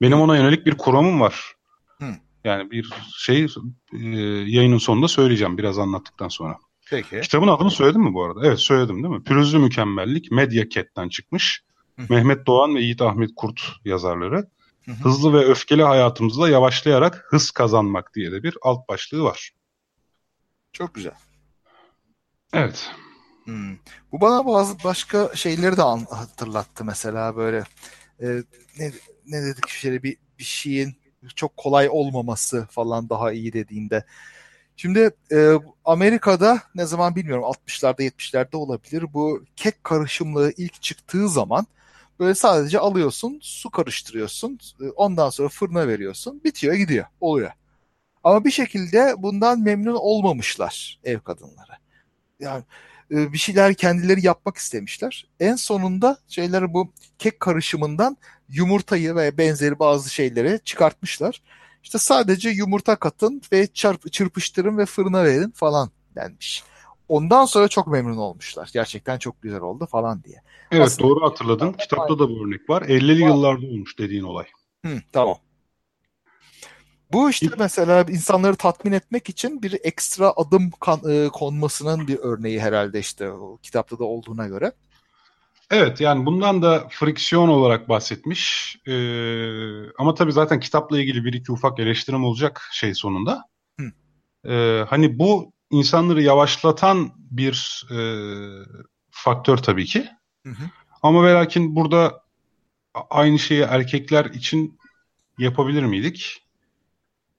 Benim ona yönelik bir kuramım var. Hı. Yani bir şey e, yayının sonunda söyleyeceğim biraz anlattıktan sonra. Peki. Kitabın adını söyledim mi bu arada? Evet söyledim değil mi? Pürüzlü Mükemmellik Media Cat'ten çıkmış. Hı. Mehmet Doğan ve Yiğit Ahmet Kurt yazarları. Hı hı. Hızlı ve öfkeli hayatımızda yavaşlayarak hız kazanmak diye de bir alt başlığı var. Çok güzel. Evet. Hmm. Bu bana bazı başka şeyleri de hatırlattı mesela böyle e, ne, ne dedik şöyle bir, bir şeyin çok kolay olmaması falan daha iyi dediğinde. Şimdi e, Amerika'da ne zaman bilmiyorum 60'larda 70'lerde olabilir bu kek karışımlığı ilk çıktığı zaman böyle sadece alıyorsun su karıştırıyorsun e, ondan sonra fırına veriyorsun bitiyor gidiyor oluyor. Ama bir şekilde bundan memnun olmamışlar ev kadınları. Yani e, bir şeyler kendileri yapmak istemişler. En sonunda şeyleri bu kek karışımından yumurtayı ve benzeri bazı şeyleri çıkartmışlar. İşte sadece yumurta katın ve çarp, çırpıştırın ve fırına verin falan denmiş. Ondan sonra çok memnun olmuşlar. Gerçekten çok güzel oldu falan diye. Evet Aslında- doğru hatırladın. Kitapta da bu örnek var. 50'li yıllarda olmuş dediğin olay. Hı, tamam. Bu işte mesela insanları tatmin etmek için bir ekstra adım kan- e, konmasının bir örneği herhalde işte o kitapta da olduğuna göre. Evet yani bundan da friksiyon olarak bahsetmiş. Ee, ama tabii zaten kitapla ilgili bir iki ufak eleştirim olacak şey sonunda. Hı. Ee, hani bu insanları yavaşlatan bir e, faktör tabii ki. Hı hı. Ama ve lakin burada aynı şeyi erkekler için yapabilir miydik?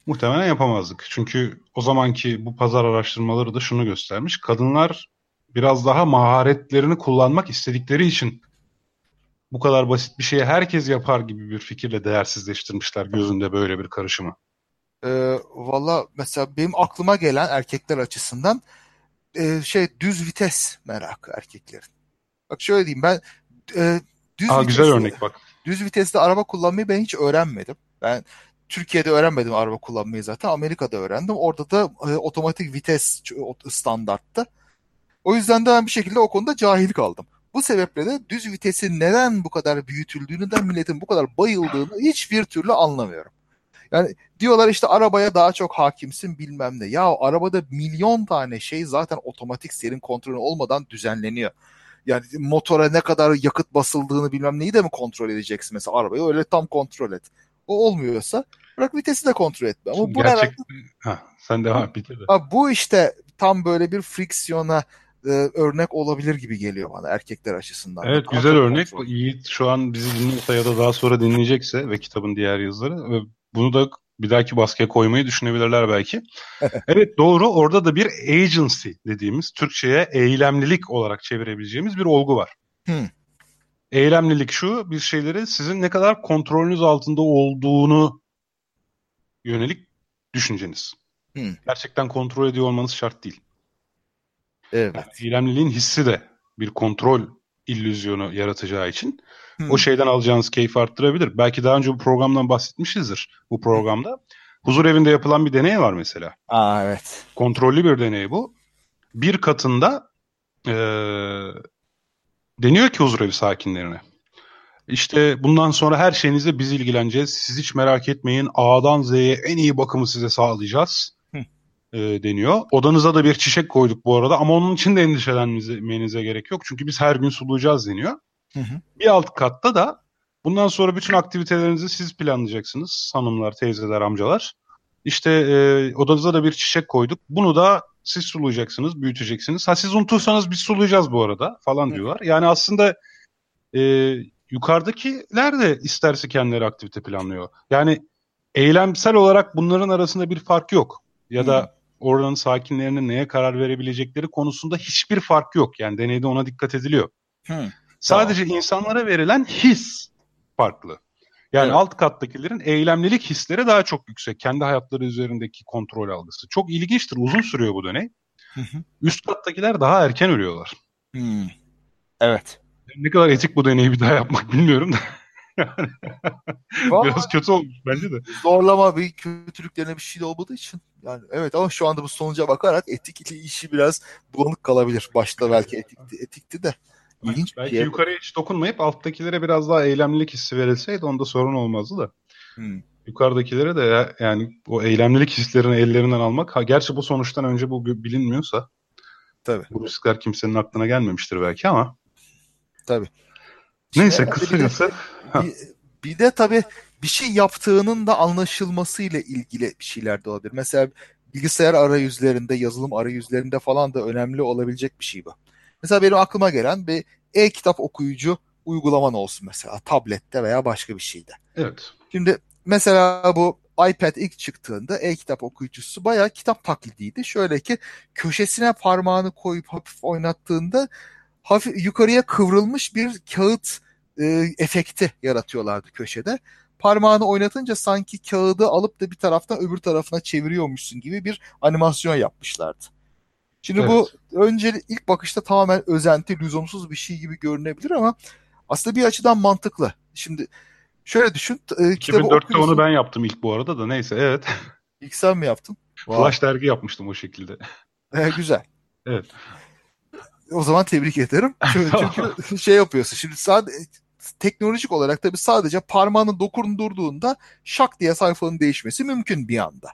Muhtemelen yapamazdık. Çünkü o zamanki bu pazar araştırmaları da şunu göstermiş. Kadınlar biraz daha maharetlerini kullanmak istedikleri için bu kadar basit bir şeyi herkes yapar gibi bir fikirle değersizleştirmişler gözünde böyle bir karışımı. Ee, valla mesela benim aklıma gelen erkekler açısından e, şey düz vites merakı erkeklerin. Bak şöyle diyeyim ben e, düz Aa, güzel vitesli- örnek bak. Düz vitesli araba kullanmayı ben hiç öğrenmedim. Ben Türkiye'de öğrenmedim araba kullanmayı zaten. Amerika'da öğrendim. Orada da e, otomatik vites standarttı. O yüzden de ben bir şekilde o konuda cahil kaldım. Bu sebeple de düz vitesin neden bu kadar büyütüldüğünü, neden milletin bu kadar bayıldığını hiçbir türlü anlamıyorum. Yani diyorlar işte arabaya daha çok hakimsin bilmem ne. Ya arabada milyon tane şey zaten otomatik serin kontrolü olmadan düzenleniyor. Yani motora ne kadar yakıt basıldığını bilmem neyi de mi kontrol edeceksin mesela arabayı öyle tam kontrol et. O olmuyorsa bırak vitesi de kontrol etme. Ama bu Gerçek... Ha, sen devam bitir bu işte tam böyle bir friksiyona e, örnek olabilir gibi geliyor bana erkekler açısından. Evet Daha güzel örnek. kontrol. Yiğit şu an bizi dinliyorsa ya da daha sonra dinleyecekse ve kitabın diğer yazıları ve bunu da bir dahaki baskıya koymayı düşünebilirler belki. evet doğru orada da bir agency dediğimiz Türkçe'ye eylemlilik olarak çevirebileceğimiz bir olgu var. Hmm. Eylemlilik şu bir şeyleri sizin ne kadar kontrolünüz altında olduğunu yönelik düşünceniz. Hmm. Gerçekten kontrol ediyor olmanız şart değil. Evet. Yani eylemliliğin hissi de bir kontrol illüzyonu yaratacağı için hmm. o şeyden alacağınız keyif arttırabilir. Belki daha önce bu programdan bahsetmişizdir bu programda. Huzur evinde yapılan bir deney var mesela. Aa evet. Kontrollü bir deney bu. Bir katında ee, deniyor ki huzur evi sakinlerine. İşte bundan sonra her şeyinizle biz ilgileneceğiz. Siz hiç merak etmeyin. A'dan Z'ye en iyi bakımı size sağlayacağız e, deniyor. Odanıza da bir çiçek koyduk bu arada ama onun için de endişelenmenize gerek yok. Çünkü biz her gün sulayacağız deniyor. Hı hı. Bir alt katta da bundan sonra bütün aktivitelerinizi siz planlayacaksınız. Hanımlar, teyzeler, amcalar. İşte e, odanıza da bir çiçek koyduk. Bunu da siz sulayacaksınız, büyüteceksiniz. Ha siz unutursanız biz sulayacağız bu arada falan diyorlar. Yani aslında e, yukarıdakiler de isterse kendileri aktivite planlıyor. Yani eylemsel olarak bunların arasında bir fark yok. Ya da oranın sakinlerinin neye karar verebilecekleri konusunda hiçbir fark yok. Yani deneyde ona dikkat ediliyor. Hı. Sadece tamam. insanlara verilen his farklı. Yani evet. alt kattakilerin eylemlilik hisleri daha çok yüksek. Kendi hayatları üzerindeki kontrol algısı. Çok ilginçtir. Uzun sürüyor bu deney. Hı hı. Üst kattakiler daha erken ölüyorlar. Hı. Evet. Ne kadar etik bu deneyi bir daha yapmak bilmiyorum da. Biraz kötü olmuş bence de. Zorlama bir kötülüklerine bir şey de olmadığı için. Yani evet ama şu anda bu sonuca bakarak etik işi biraz bulanık kalabilir. Başta belki etikti, etikti de. İlginç belki şey. yukarıya hiç dokunmayıp alttakilere biraz daha eylemlilik hissi verilseydi onda sorun olmazdı da. Hmm. Yukarıdakilere de yani o eylemlilik hislerini ellerinden almak. Ha, gerçi bu sonuçtan önce bu bilinmiyorsa Tabii. bu riskler kimsenin aklına gelmemiştir belki ama. Tabii. Neyse işte, kısacası. Bir, bir, bir de tabii bir şey yaptığının da anlaşılmasıyla ilgili bir şeyler de olabilir. Mesela bilgisayar arayüzlerinde, yazılım arayüzlerinde falan da önemli olabilecek bir şey bu. Mesela benim aklıma gelen bir e-kitap okuyucu uygulaman olsun mesela tablette veya başka bir şeyde. Evet. Şimdi mesela bu iPad ilk çıktığında e-kitap okuyucusu bayağı kitap taklidiydi. Şöyle ki köşesine parmağını koyup hafif oynattığında hafif yukarıya kıvrılmış bir kağıt e, efekti yaratıyorlardı köşede. Parmağını oynatınca sanki kağıdı alıp da bir taraftan öbür tarafına çeviriyormuşsun gibi bir animasyon yapmışlardı. Şimdi evet. bu önce ilk bakışta tamamen özenti, lüzumsuz bir şey gibi görünebilir ama aslında bir açıdan mantıklı. Şimdi şöyle düşün. E, 2004'te onu ben yaptım ilk bu arada da neyse evet. İlk sen mi yaptın? Flash dergi yapmıştım o şekilde. E, güzel. evet. O zaman tebrik ederim. Çünkü, çünkü şey yapıyorsun. Şimdi sadece teknolojik olarak tabii sadece parmağını dokundurduğunda şak diye sayfanın değişmesi mümkün bir anda.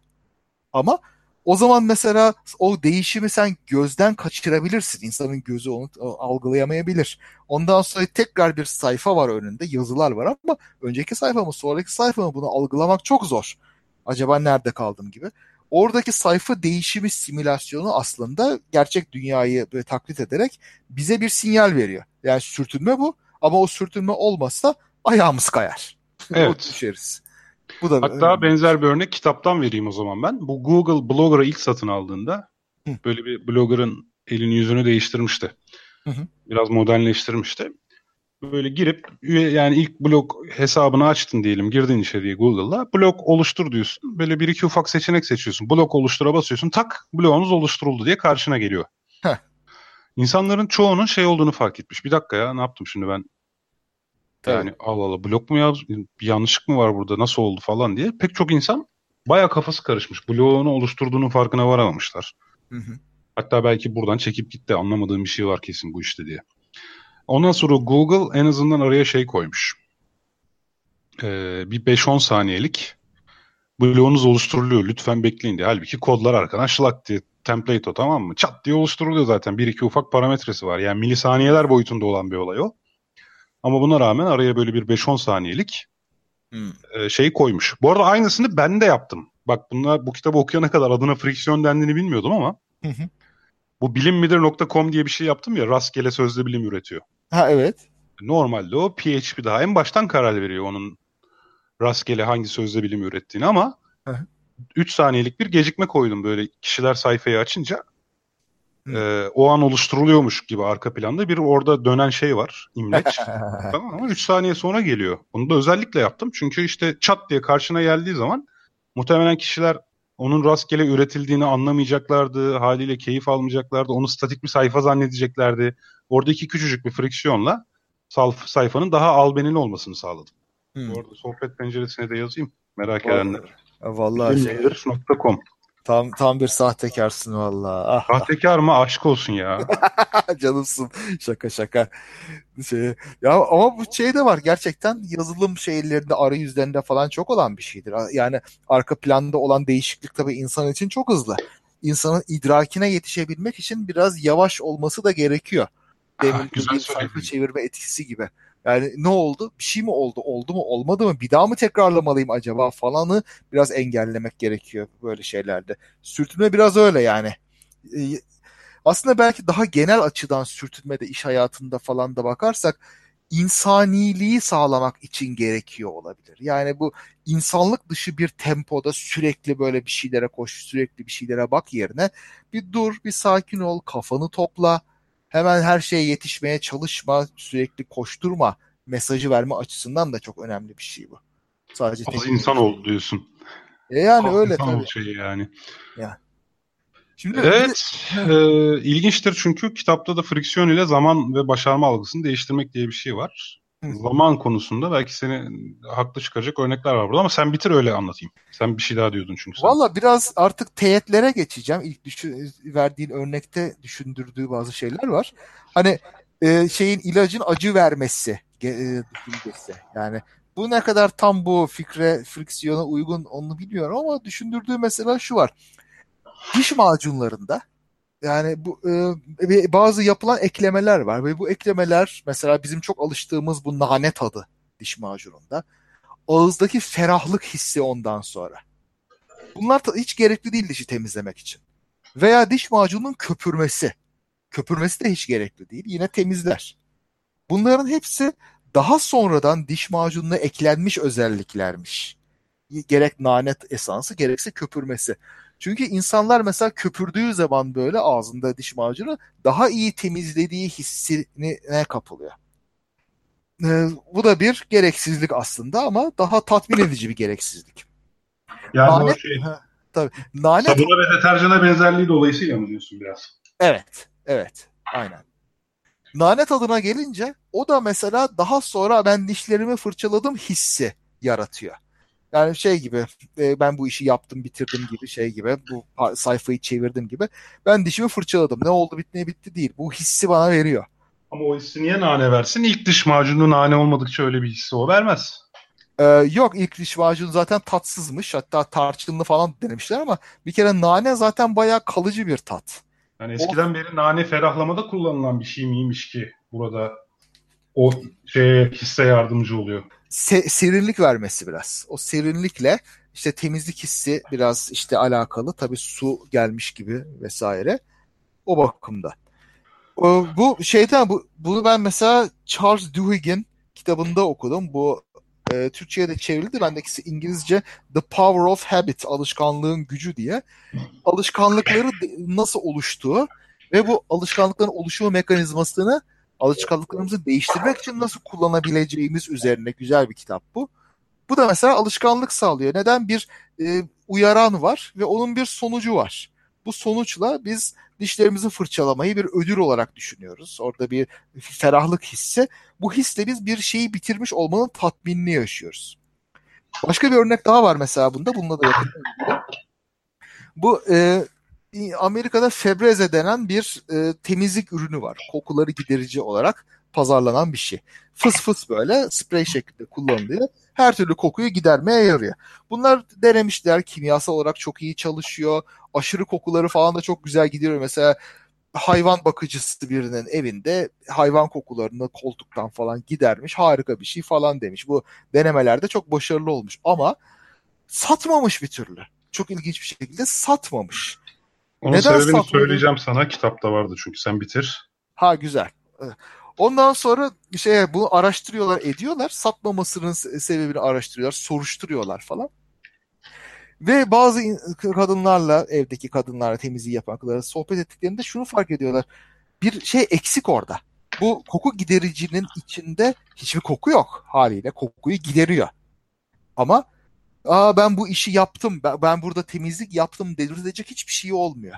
Ama o zaman mesela o değişimi sen gözden kaçırabilirsin. İnsanın gözü onu algılayamayabilir. Ondan sonra tekrar bir sayfa var önünde, yazılar var ama önceki sayfa mı, sonraki sayfa mı bunu algılamak çok zor. Acaba nerede kaldım gibi. Oradaki sayfa değişimi simülasyonu aslında gerçek dünyayı böyle taklit ederek bize bir sinyal veriyor. Yani sürtünme bu ama o sürtünme olmazsa ayağımız kayar. Evet. düşeriz. Bu da Hatta benzer bir örnek kitaptan vereyim o zaman ben. Bu Google Blogger'ı ilk satın aldığında Hı. böyle bir blogger'ın elini yüzünü değiştirmişti. Hı hı. Biraz modernleştirmişti. Böyle girip yani ilk blog hesabını açtın diyelim girdin içeriye Google'da blog oluştur diyorsun. Böyle bir iki ufak seçenek seçiyorsun. Blog oluştura basıyorsun tak blogunuz oluşturuldu diye karşına geliyor. Heh. İnsanların çoğunun şey olduğunu fark etmiş. Bir dakika ya ne yaptım şimdi ben yani evet. Allah Allah blok mu bir yanlışlık mı var burada nasıl oldu falan diye pek çok insan baya kafası karışmış. Bloğunu oluşturduğunun farkına varamamışlar. Hı hı. Hatta belki buradan çekip gitti anlamadığım bir şey var kesin bu işte diye. Ondan sonra Google en azından araya şey koymuş. Ee, bir 5-10 saniyelik bloğunuz oluşturuluyor lütfen bekleyin diye. Halbuki kodlar arkadan şlak diye template o tamam mı? Çat diye oluşturuluyor zaten. Bir iki ufak parametresi var. Yani milisaniyeler boyutunda olan bir olay o. Ama buna rağmen araya böyle bir 5-10 saniyelik hmm. şey koymuş. Bu arada aynısını ben de yaptım. Bak bunlar bu kitabı okuyana kadar adına friksiyon dendiğini bilmiyordum ama hı hı. bu bilimmidir.com diye bir şey yaptım ya rastgele sözlü bilim üretiyor. Ha evet. Normalde o PHP daha en baştan karar veriyor onun rastgele hangi sözlü bilim ürettiğini ama 3 saniyelik bir gecikme koydum böyle kişiler sayfayı açınca. E, o an oluşturuluyormuş gibi arka planda bir orada dönen şey var. imleç. tamam ama 3 saniye sonra geliyor. Bunu da özellikle yaptım. Çünkü işte çat diye karşına geldiği zaman muhtemelen kişiler onun rastgele üretildiğini anlamayacaklardı. Haliyle keyif almayacaklardı. Onu statik bir sayfa zannedeceklerdi. Oradaki küçücük bir friksiyonla sayfanın daha albenili olmasını sağladım. Hmm. Bu arada sohbet penceresine de yazayım. Merak Vallahi, edenler. Vallahi şey, Tam tam bir sahtekarsın vallahi. Ah, ah. Sahtekar mı? Aşk olsun ya. Canımsın. Şaka şaka. Şey, ya ama bu şey de var gerçekten yazılım şeylerinde arayüzlerinde falan çok olan bir şeydir. Yani arka planda olan değişiklik tabii insan için çok hızlı. İnsanın idrakine yetişebilmek için biraz yavaş olması da gerekiyor. Demin ah, güzel sayfa çevirme etkisi gibi. Yani ne oldu? Bir şey mi oldu? Oldu mu? Olmadı mı? Bir daha mı tekrarlamalıyım acaba falanı biraz engellemek gerekiyor böyle şeylerde. Sürtünme biraz öyle yani. Aslında belki daha genel açıdan sürtünme de iş hayatında falan da bakarsak insaniliği sağlamak için gerekiyor olabilir. Yani bu insanlık dışı bir tempoda sürekli böyle bir şeylere koş, sürekli bir şeylere bak yerine bir dur, bir sakin ol, kafanı topla hemen her şeye yetişmeye çalışma, sürekli koşturma mesajı verme açısından da çok önemli bir şey bu. Sadece Az insan ol diyorsun. E yani Az öyle tabii. Şey yani. Ya. Şimdi evet, e, ilginçtir çünkü kitapta da friksiyon ile zaman ve başarma algısını değiştirmek diye bir şey var zaman konusunda belki seni haklı çıkaracak örnekler var burada ama sen bitir öyle anlatayım. Sen bir şey daha diyordun çünkü. Sen. Valla biraz artık teyetlere geçeceğim. İlk düşün, verdiğin örnekte düşündürdüğü bazı şeyler var. Hani e, şeyin ilacın acı vermesi e, düşüncesi. Yani bu ne kadar tam bu fikre, friksiyona uygun onu bilmiyorum ama düşündürdüğü mesela şu var. Diş macunlarında yani bu e, bazı yapılan eklemeler var ve bu eklemeler mesela bizim çok alıştığımız bu nane tadı diş macununda ağızdaki ferahlık hissi ondan sonra. Bunlar hiç gerekli değil dişi temizlemek için. Veya diş macununun köpürmesi. Köpürmesi de hiç gerekli değil. Yine temizler. Bunların hepsi daha sonradan diş macununa eklenmiş özelliklermiş. Gerek nane esansı gerekse köpürmesi. Çünkü insanlar mesela köpürdüğü zaman böyle ağzında diş macunu daha iyi temizlediği hissine kapılıyor. Ee, bu da bir gereksizlik aslında ama daha tatmin edici bir gereksizlik. Yani Nane, o şey, ha, tabii, nane sabuna ve deterjana benzerliği dolayısıyla mı diyorsun biraz? Evet, evet, aynen. Nane tadına gelince o da mesela daha sonra ben dişlerimi fırçaladım hissi yaratıyor. Yani şey gibi e, ben bu işi yaptım bitirdim gibi şey gibi bu sayfayı çevirdim gibi. Ben dişimi fırçaladım. Ne oldu bitti ne bitti değil. Bu hissi bana veriyor. Ama o hissi niye nane versin? İlk diş macunu nane olmadıkça öyle bir hissi o vermez. Ee, yok ilk diş macunu zaten tatsızmış. Hatta tarçınlı falan denemişler ama bir kere nane zaten bayağı kalıcı bir tat. Yani eskiden o... beri nane ferahlamada kullanılan bir şey miymiş ki burada o şeye hisse yardımcı oluyor se- serinlik vermesi biraz. O serinlikle işte temizlik hissi biraz işte alakalı. Tabii su gelmiş gibi vesaire. O bakımda. O, bu şeyden bu bunu ben mesela Charles Duhigg'in kitabında okudum. Bu e, Türkçe'ye de çevrildi. Bendekisi İngilizce The Power of Habit, alışkanlığın gücü diye. Alışkanlıkları nasıl oluştuğu ve bu alışkanlıkların oluşumu mekanizmasını alışkanlıklarımızı değiştirmek için nasıl kullanabileceğimiz üzerine güzel bir kitap bu. Bu da mesela alışkanlık sağlıyor. Neden? Bir e, uyaran var ve onun bir sonucu var. Bu sonuçla biz dişlerimizi fırçalamayı bir ödül olarak düşünüyoruz. Orada bir ferahlık hissi. Bu hisle biz bir şeyi bitirmiş olmanın tatminini yaşıyoruz. Başka bir örnek daha var mesela bunda. Bununla da yakın. Bu e, Amerika'da Febreze denen bir e, temizlik ürünü var. Kokuları giderici olarak pazarlanan bir şey. Fıs fıs böyle sprey şeklinde kullanılıyor. Her türlü kokuyu gidermeye yarıyor. Bunlar denemişler. Kimyasal olarak çok iyi çalışıyor. Aşırı kokuları falan da çok güzel gidiyor. Mesela hayvan bakıcısı birinin evinde hayvan kokularını koltuktan falan gidermiş. Harika bir şey falan demiş. Bu denemelerde çok başarılı olmuş ama satmamış bir türlü. Çok ilginç bir şekilde satmamış. Onun Neden sebebini söyleyeceğim sana. Kitapta vardı çünkü sen bitir. Ha güzel. Ondan sonra şey bunu araştırıyorlar, ediyorlar. Satmamasının sebebini araştırıyorlar, soruşturuyorlar falan. Ve bazı kadınlarla, evdeki kadınlarla temizliği yapan kadınlarla sohbet ettiklerinde şunu fark ediyorlar. Bir şey eksik orada. Bu koku gidericinin içinde hiçbir koku yok haliyle. Kokuyu gideriyor. Ama Aa ben bu işi yaptım, ben, ben burada temizlik yaptım dedirtecek hiçbir şey olmuyor.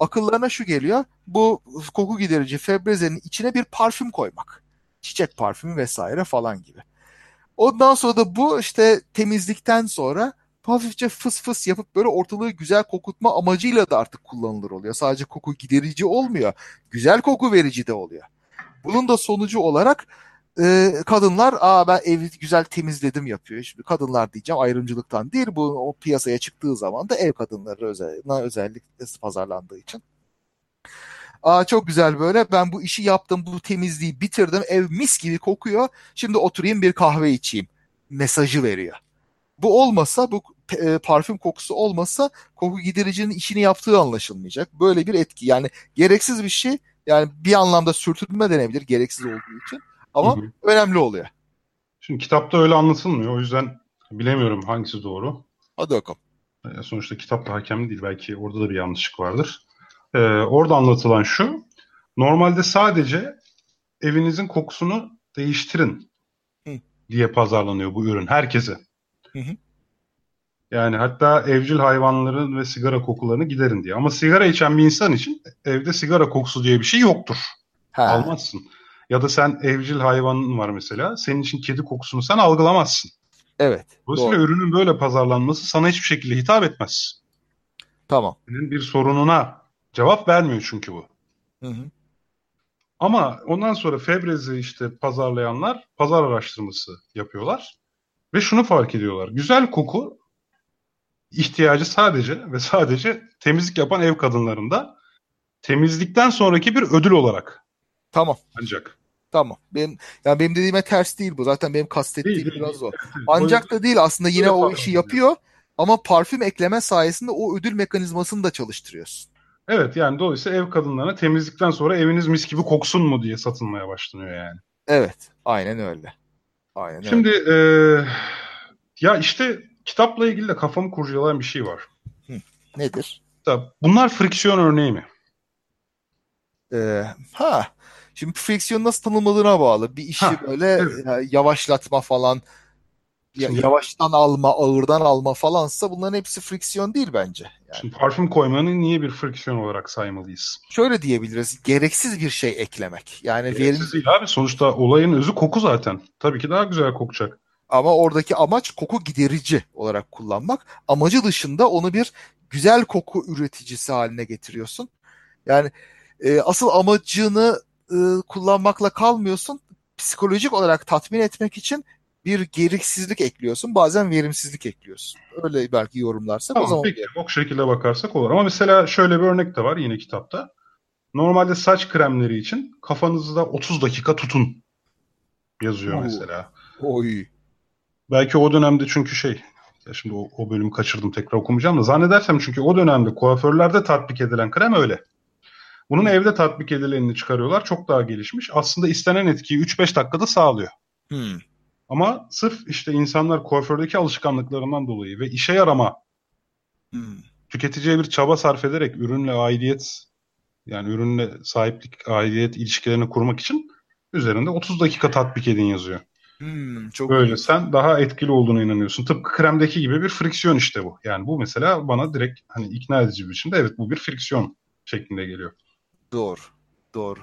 Akıllarına şu geliyor, bu koku giderici Febreze'nin içine bir parfüm koymak. Çiçek parfümü vesaire falan gibi. Ondan sonra da bu işte temizlikten sonra hafifçe fıs fıs yapıp böyle ortalığı güzel kokutma amacıyla da artık kullanılır oluyor. Sadece koku giderici olmuyor. Güzel koku verici de oluyor. Bunun da sonucu olarak e, kadınlar aa ben evi güzel temizledim yapıyor. Şimdi kadınlar diyeceğim ayrımcılıktan değil bu o piyasaya çıktığı zaman da ev kadınları özel, özellikle pazarlandığı için. Aa çok güzel böyle ben bu işi yaptım bu temizliği bitirdim ev mis gibi kokuyor şimdi oturayım bir kahve içeyim mesajı veriyor. Bu olmasa bu e, parfüm kokusu olmasa koku gidericinin işini yaptığı anlaşılmayacak. Böyle bir etki yani gereksiz bir şey yani bir anlamda sürtünme denebilir gereksiz olduğu için ama hı hı. önemli oluyor. Şimdi kitapta öyle anlatılmıyor. O yüzden bilemiyorum hangisi doğru. Hadi bakalım. E, sonuçta kitap da hakem değil. Belki orada da bir yanlışlık vardır. Ee, orada anlatılan şu. Normalde sadece evinizin kokusunu değiştirin hı. diye pazarlanıyor bu ürün herkese. Hı hı. Yani hatta evcil hayvanların ve sigara kokularını giderin diye. Ama sigara içen bir insan için evde sigara kokusu diye bir şey yoktur. Ha. Almazsın. Ya da sen evcil hayvanın var mesela. Senin için kedi kokusunu sen algılamazsın. Evet. Dolayısıyla doğru. ürünün böyle pazarlanması sana hiçbir şekilde hitap etmez. Tamam. Senin bir sorununa cevap vermiyor çünkü bu. Hı hı. Ama ondan sonra Febrez'i işte pazarlayanlar pazar araştırması yapıyorlar. Ve şunu fark ediyorlar. Güzel koku ihtiyacı sadece ve sadece temizlik yapan ev kadınlarında temizlikten sonraki bir ödül olarak. Tamam. Ancak. Tamam. Benim yani benim dediğime ters değil bu. Zaten benim kastettiğim değil, biraz değil. o. Ancak da değil aslında yine o işi yapıyor ama parfüm ekleme sayesinde o ödül mekanizmasını da çalıştırıyorsun. Evet yani dolayısıyla ev kadınlarına temizlikten sonra eviniz mis gibi koksun mu diye satılmaya başlanıyor yani. Evet. Aynen öyle. Aynen Şimdi öyle. E, ya işte kitapla ilgili de kafamı kurcalayan bir şey var. Hı, nedir? Bunlar friksiyon örneği mi? Ee, ha Şimdi friksiyon nasıl tanımladığına bağlı. Bir işi ha, böyle evet. yavaşlatma falan Şimdi, yavaştan alma, ağırdan alma falansa bunların hepsi friksiyon değil bence. Yani. Şimdi parfüm koymanı niye bir friksiyon olarak saymalıyız? Şöyle diyebiliriz. Gereksiz bir şey eklemek. Yani Gereksiz verin... değil abi. Sonuçta olayın özü koku zaten. Tabii ki daha güzel kokacak. Ama oradaki amaç koku giderici olarak kullanmak. Amacı dışında onu bir güzel koku üreticisi haline getiriyorsun. Yani e, asıl amacını e, kullanmakla kalmıyorsun. Psikolojik olarak tatmin etmek için bir gereksizlik ekliyorsun. Bazen verimsizlik ekliyorsun. Öyle belki yorumlarsak tamam, o zaman. Peki o şekilde bakarsak olur. Ama mesela şöyle bir örnek de var yine kitapta. Normalde saç kremleri için kafanızda 30 dakika tutun yazıyor Oo. mesela. Oy. Belki o dönemde çünkü şey ya şimdi o, o bölümü kaçırdım tekrar okumayacağım da zannedersem çünkü o dönemde kuaförlerde tatbik edilen krem öyle. Bunun evde tatbik edilenini çıkarıyorlar. Çok daha gelişmiş. Aslında istenen etkiyi 3-5 dakikada sağlıyor. Hmm. Ama sırf işte insanlar kuafördeki alışkanlıklarından dolayı ve işe yarama hmm. tüketiciye bir çaba sarf ederek ürünle aidiyet yani ürünle sahiplik aidiyet ilişkilerini kurmak için üzerinde 30 dakika tatbik edin yazıyor. Hmm, çok Böyle iyi. sen daha etkili olduğuna inanıyorsun. Tıpkı kremdeki gibi bir friksiyon işte bu. Yani bu mesela bana direkt hani ikna edici bir biçimde evet bu bir friksiyon şeklinde geliyor. Doğru. Doğru.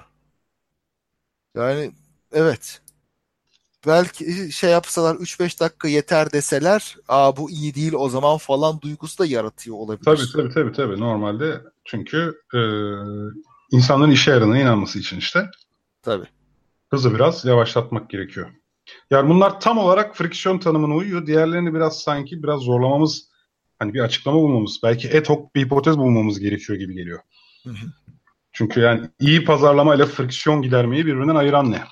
Yani evet. Belki şey yapsalar 3-5 dakika yeter deseler aa bu iyi değil o zaman falan duygusu da yaratıyor olabilir. Tabii tabii tabii tabii normalde çünkü e, insanların işe yaradığına inanması için işte. Tabii. Hızı biraz yavaşlatmak gerekiyor. Yani bunlar tam olarak friksiyon tanımına uyuyor. Diğerlerini biraz sanki biraz zorlamamız hani bir açıklama bulmamız belki et hoc bir hipotez bulmamız gerekiyor gibi geliyor. Hı hı. Çünkü yani iyi pazarlama ile friksiyon gidermeyi birbirinden ayıran ne?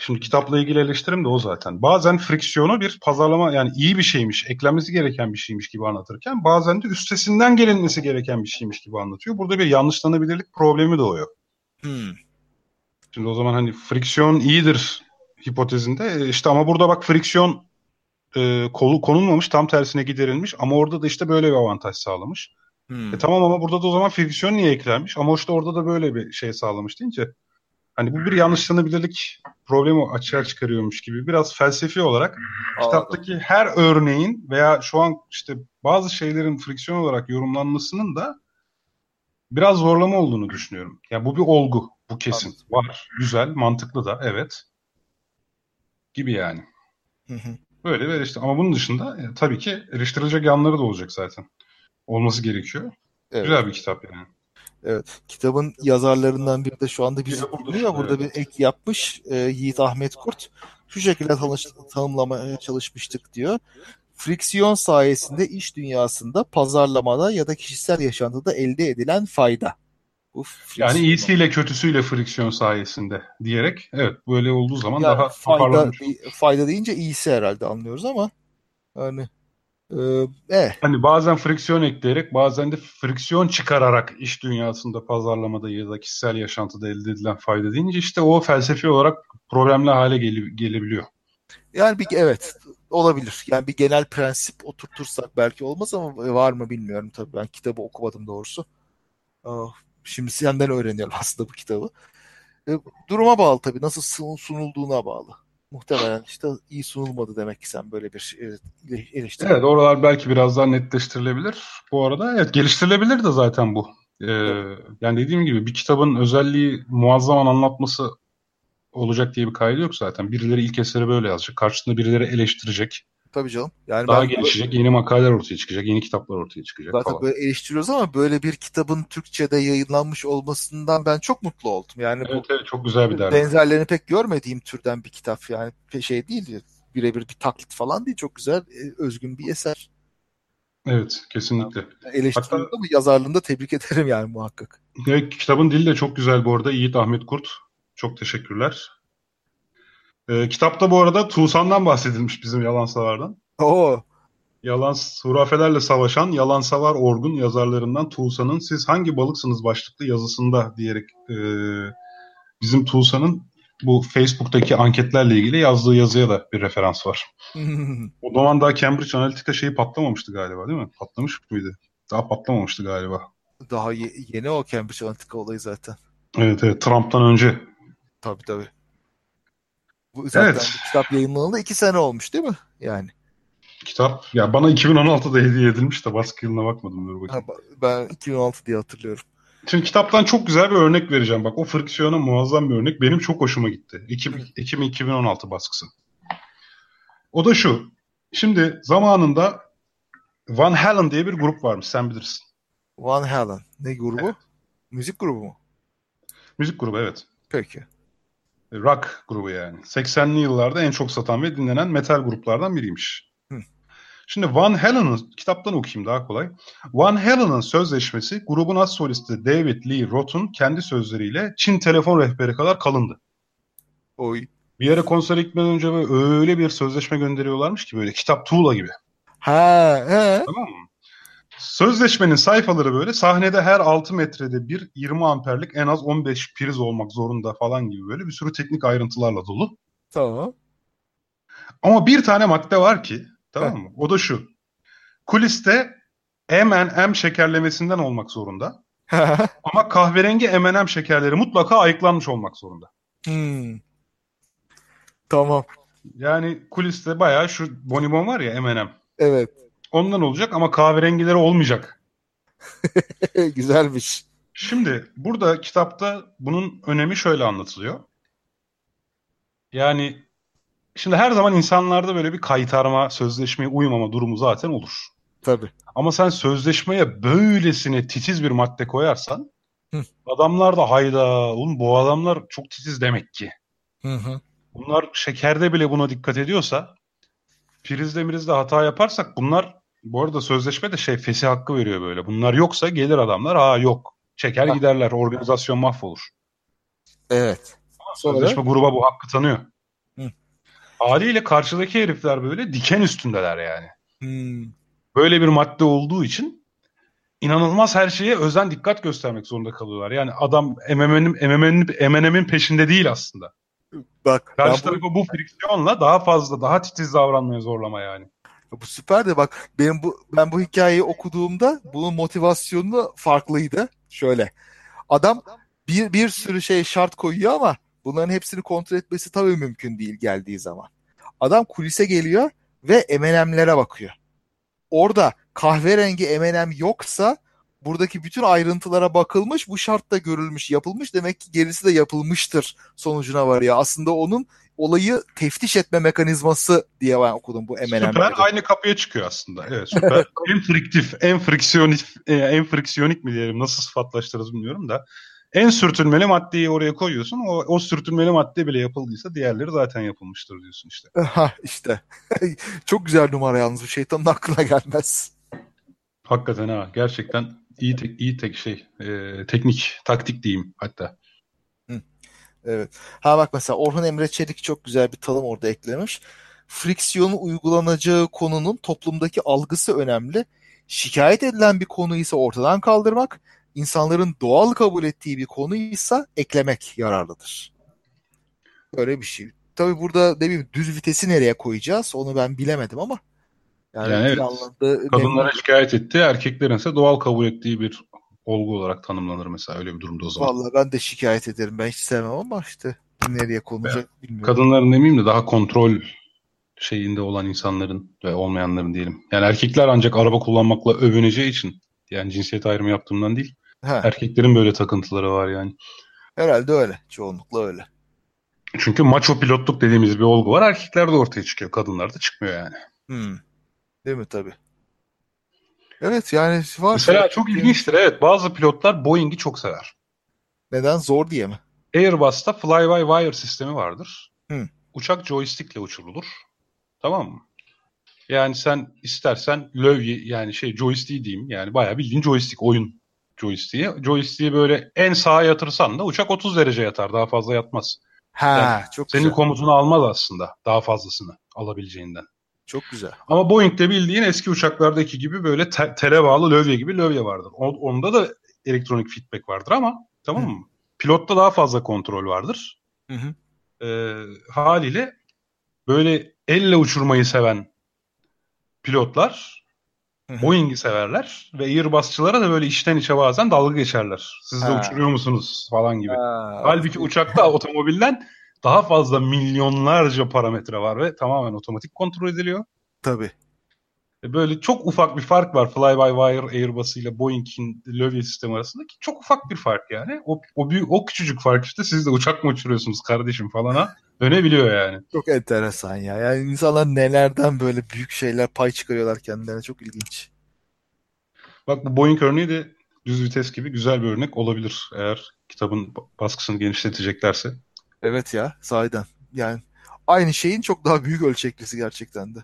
Şimdi kitapla ilgili eleştirim de o zaten. Bazen friksiyonu bir pazarlama yani iyi bir şeymiş, eklenmesi gereken bir şeymiş gibi anlatırken bazen de üstesinden gelinmesi gereken bir şeymiş gibi anlatıyor. Burada bir yanlışlanabilirlik problemi doğuyor. Hmm. Şimdi o zaman hani friksiyon iyidir hipotezinde e, işte ama burada bak friksiyon e, kolu konulmamış tam tersine giderilmiş ama orada da işte böyle bir avantaj sağlamış. Hmm. E tamam ama burada da o zaman friksiyon niye eklenmiş? Ama işte orada da böyle bir şey sağlamış deyince hani bu bir yanlışlanabilirlik problemi açığa çıkarıyormuş gibi biraz felsefi olarak Anladım. kitaptaki her örneğin veya şu an işte bazı şeylerin friksiyon olarak yorumlanmasının da biraz zorlama olduğunu düşünüyorum. Yani bu bir olgu, bu kesin. Anladım. Var, güzel, mantıklı da evet. Gibi yani. Hı hı. Böyle bir eleştiri. Ama bunun dışında e, tabii ki eleştirilecek yanları da olacak zaten. Olması gerekiyor. Evet. Güzel bir kitap yani. Evet. Kitabın yazarlarından biri de şu anda bizi dinliyor. Burada evet. bir ek yapmış. E, Yiğit Ahmet Kurt. Şu şekilde tanış, tanımlamaya çalışmıştık diyor. Friksiyon sayesinde iş dünyasında, pazarlamada ya da kişisel yaşantıda elde edilen fayda. Bu yani iyisiyle kötüsüyle friksiyon sayesinde diyerek evet böyle olduğu zaman yani daha fayda, fayda deyince iyisi herhalde anlıyoruz ama yani ee, eh. Hani bazen friksiyon ekleyerek bazen de friksiyon çıkararak iş dünyasında pazarlamada ya da kişisel yaşantıda elde edilen fayda deyince işte o felsefi olarak problemli hale gele, gelebiliyor. Yani bir evet olabilir. Yani bir genel prensip oturtursak belki olmaz ama var mı bilmiyorum tabii. Ben kitabı okumadım doğrusu. Ah, şimdi senden öğreniyorum aslında bu kitabı. E, duruma bağlı tabii. Nasıl sunulduğuna bağlı muhtemelen işte iyi sunulmadı demek ki sen böyle bir e, eleştiri. Evet oralar belki biraz daha netleştirilebilir. Bu arada evet geliştirilebilir de zaten bu. Ee, yani dediğim gibi bir kitabın özelliği muazzam anlatması olacak diye bir kaydı yok zaten. Birileri ilk eseri böyle yazacak. Karşısında birileri eleştirecek. Tabii canım. Yani Daha gelişecek, böyle... yeni makaleler ortaya çıkacak, yeni kitaplar ortaya çıkacak Zaten falan. böyle eleştiriyoruz ama böyle bir kitabın Türkçe'de yayınlanmış olmasından ben çok mutlu oldum. Yani evet, bu evet, çok güzel bir dergi. Benzerlerini pek görmediğim türden bir kitap yani şey değil, birebir bir taklit falan değil. Çok güzel, e, özgün bir eser. Evet, kesinlikle. Yani eleştiriyordu ama yazarlığında tebrik ederim yani muhakkak. Evet, kitabın dili de çok güzel bu arada. Yiğit Ahmet Kurt. Çok teşekkürler. E, kitapta bu arada Tuğsan'dan bahsedilmiş bizim yalan savardan. Oo. Yalan hurafelerle savaşan yalan savar Orgun yazarlarından Tuğsan'ın siz hangi balıksınız başlıklı yazısında diyerek e, bizim Tuğsan'ın bu Facebook'taki anketlerle ilgili yazdığı yazıya da bir referans var. o zaman daha Cambridge Analytica şeyi patlamamıştı galiba değil mi? Patlamış mıydı? Daha patlamamıştı galiba. Daha ye- yeni o Cambridge Analytica olayı zaten. Evet evet Trump'tan önce. Tabii tabii. Bu zaten evet. bu kitap yayınlanalı iki sene olmuş değil mi? Yani. Kitap ya bana 2016'da hediye edilmiş de baskı yılına bakmadım dur bakayım. Ha, ben 2016 diye hatırlıyorum. Şimdi kitaptan çok güzel bir örnek vereceğim. Bak o friksiyona muazzam bir örnek. Benim çok hoşuma gitti. Ekim, Ekim 2016 baskısı. O da şu. Şimdi zamanında Van Halen diye bir grup varmış. Sen bilirsin. Van Halen. Ne grubu? Evet. Müzik grubu mu? Müzik grubu evet. Peki rock grubu yani. 80'li yıllarda en çok satan ve dinlenen metal gruplardan biriymiş. Hı. Şimdi Van Halen'ın kitaptan okuyayım daha kolay. Van Halen'ın sözleşmesi grubun as solisti David Lee Roth'un kendi sözleriyle Çin telefon rehberi kadar kalındı. Oy. Bir yere konsere gitmeden önce öyle bir sözleşme gönderiyorlarmış ki böyle kitap tuğla gibi. Ha, he. Tamam mı? Sözleşmenin sayfaları böyle sahnede her 6 metrede bir 20 amperlik en az 15 priz olmak zorunda falan gibi böyle bir sürü teknik ayrıntılarla dolu. Tamam. Ama bir tane madde var ki tamam mı? O da şu. Kuliste M&M şekerlemesinden olmak zorunda. Ama kahverengi M&M şekerleri mutlaka ayıklanmış olmak zorunda. Hmm. Tamam. Yani kuliste bayağı şu bonibon var ya M&M. Evet. Ondan olacak ama kahverengileri olmayacak. Güzelmiş. Şimdi burada kitapta bunun önemi şöyle anlatılıyor. Yani şimdi her zaman insanlarda böyle bir kaytarma, sözleşmeye uymama durumu zaten olur. Tabii. Ama sen sözleşmeye böylesine titiz bir madde koyarsan hı. adamlar da hayda oğlum bu adamlar çok titiz demek ki. Hı hı. Bunlar şekerde bile buna dikkat ediyorsa prizde mirizde hata yaparsak bunlar bu arada sözleşme de şey fesih hakkı veriyor böyle. Bunlar yoksa gelir adamlar aa yok çeker ha. giderler organizasyon mahvolur. Evet. Sonra... Sözleşme gruba bu hakkı tanıyor. Hı. Haliyle karşıdaki herifler böyle diken üstündeler yani. Hmm. Böyle bir madde olduğu için inanılmaz her şeye özen dikkat göstermek zorunda kalıyorlar. Yani adam MMN'in MMN'in peşinde değil aslında. Bak Karşı bu, tarafı bu friksiyonla daha fazla, daha titiz davranmaya zorlama yani. Bu süper de bak benim bu ben bu hikayeyi okuduğumda bunun motivasyonu farklıydı. Şöyle. Adam bir bir sürü şey şart koyuyor ama bunların hepsini kontrol etmesi tabii mümkün değil geldiği zaman. Adam kulise geliyor ve M&M'lere bakıyor. Orada kahverengi M&M yoksa buradaki bütün ayrıntılara bakılmış, bu şart da görülmüş, yapılmış. Demek ki gerisi de yapılmıştır sonucuna varıyor. Aslında onun olayı teftiş etme mekanizması diye ben okudum bu M&M'leri. Süper aynı kapıya çıkıyor aslında. Evet süper. en friktif, en friksiyonik, e, en friksiyonik mi diyelim nasıl sıfatlaştırırız bilmiyorum da. En sürtünmeli maddeyi oraya koyuyorsun. O, o sürtünmeli madde bile yapıldıysa diğerleri zaten yapılmıştır diyorsun işte. Ha işte. Çok güzel numara yalnız bu şeytanın aklına gelmez. Hakikaten ha. Gerçekten iyi tek iyi tek şey. e, teknik, taktik diyeyim hatta. Evet. Ha bak mesela Orhun Emre Çelik çok güzel bir tanım orada eklemiş. Friksiyonu uygulanacağı konunun toplumdaki algısı önemli. Şikayet edilen bir konu ise ortadan kaldırmak, insanların doğal kabul ettiği bir konu ise eklemek yararlıdır. Böyle bir şey. Tabii burada ne bileyim düz vitesi nereye koyacağız onu ben bilemedim ama yani, Yani evet. Kadınlara şikayet etti, erkeklerin ise doğal kabul ettiği bir olgu olarak tanımlanır mesela öyle bir durumda o zaman. Vallahi ben de şikayet ederim. Ben hiç sevmem ama işte nereye konulacak bilmiyorum. Kadınların demeyeyim de daha kontrol şeyinde olan insanların ve olmayanların diyelim. Yani erkekler ancak araba kullanmakla övüneceği için yani cinsiyet ayrımı yaptığımdan değil. Ha, Erkeklerin böyle takıntıları var yani. herhalde öyle. Çoğunlukla öyle. Çünkü maço pilotluk dediğimiz bir olgu var. Erkeklerde ortaya çıkıyor. Kadınlarda çıkmıyor yani. Hmm. Değil mi tabii? Evet yani var. Mesela çok ilginçtir. Evet bazı pilotlar Boeing'i çok sever. Neden? Zor diye mi? Airbus'ta fly-by-wire sistemi vardır. Hı. Uçak joystickle uçurulur. Tamam mı? Yani sen istersen lövye yani şey joystick diyeyim yani bayağı bildiğin joystick oyun joystick'i. Joystick'i böyle en sağa yatırsan da uçak 30 derece yatar daha fazla yatmaz. Ha, Yani çok Senin güzel. komutunu almaz aslında daha fazlasını alabileceğinden. Çok güzel. Ama Boeing'de bildiğin eski uçaklardaki gibi böyle te- tele bağlı lövye gibi lövye vardır. Onda da elektronik feedback vardır ama tamam mı? Pilotta daha fazla kontrol vardır. Hı hı. Ee, haliyle böyle elle uçurmayı seven pilotlar Hı hı. Boeing'i severler ve Airbus'çılara da böyle içten içe bazen dalga geçerler. Siz de Ha. uçuruyor musunuz falan gibi. Ha, Halbuki uçakta otomobilden daha fazla milyonlarca parametre var ve tamamen otomatik kontrol ediliyor. tabii. E, Böyle çok ufak bir fark var fly-by-wire Airbus ile Boeing'in lövye sistemi arasındaki çok ufak bir fark yani. O, o büyük o küçücük fark işte siz de uçak mı uçuruyorsunuz kardeşim falana dönebiliyor yani. Çok enteresan ya. Yani insanlar nelerden böyle büyük şeyler pay çıkarıyorlar kendilerine. Çok ilginç. Bak bu Boeing örneği de düz vites gibi güzel bir örnek olabilir eğer kitabın baskısını genişleteceklerse. Evet ya sahiden. Yani aynı şeyin çok daha büyük ölçeklisi gerçekten de.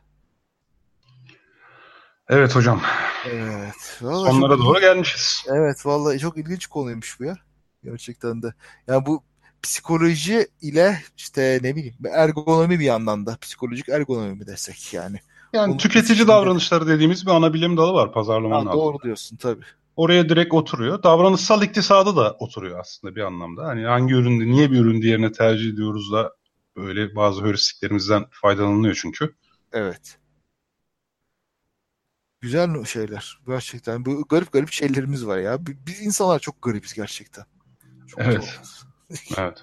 Evet hocam Evet. Vallahi sonlara çok doğru gelmişiz. Evet vallahi çok ilginç konuymuş bu ya. Gerçekten de. Yani bu psikoloji ile işte ne bileyim ergonomi bir yandan da psikolojik ergonomi mi desek yani. Yani Bunun tüketici davranışları dediğimiz bir ana bilim dalı var pazarlamanın Ha, altında. doğru diyorsun tabii. Oraya direkt oturuyor. Davranışsal iktisada da oturuyor aslında bir anlamda. Hani hangi üründe, niye bir ürün diğerine tercih ediyoruz da böyle bazı heuristiklerimizden faydalanılıyor çünkü. Evet. Güzel şeyler. Gerçekten. Bu garip garip şeylerimiz var ya. Bi- Biz insanlar çok garibiz gerçekten. Çok Evet. Evet.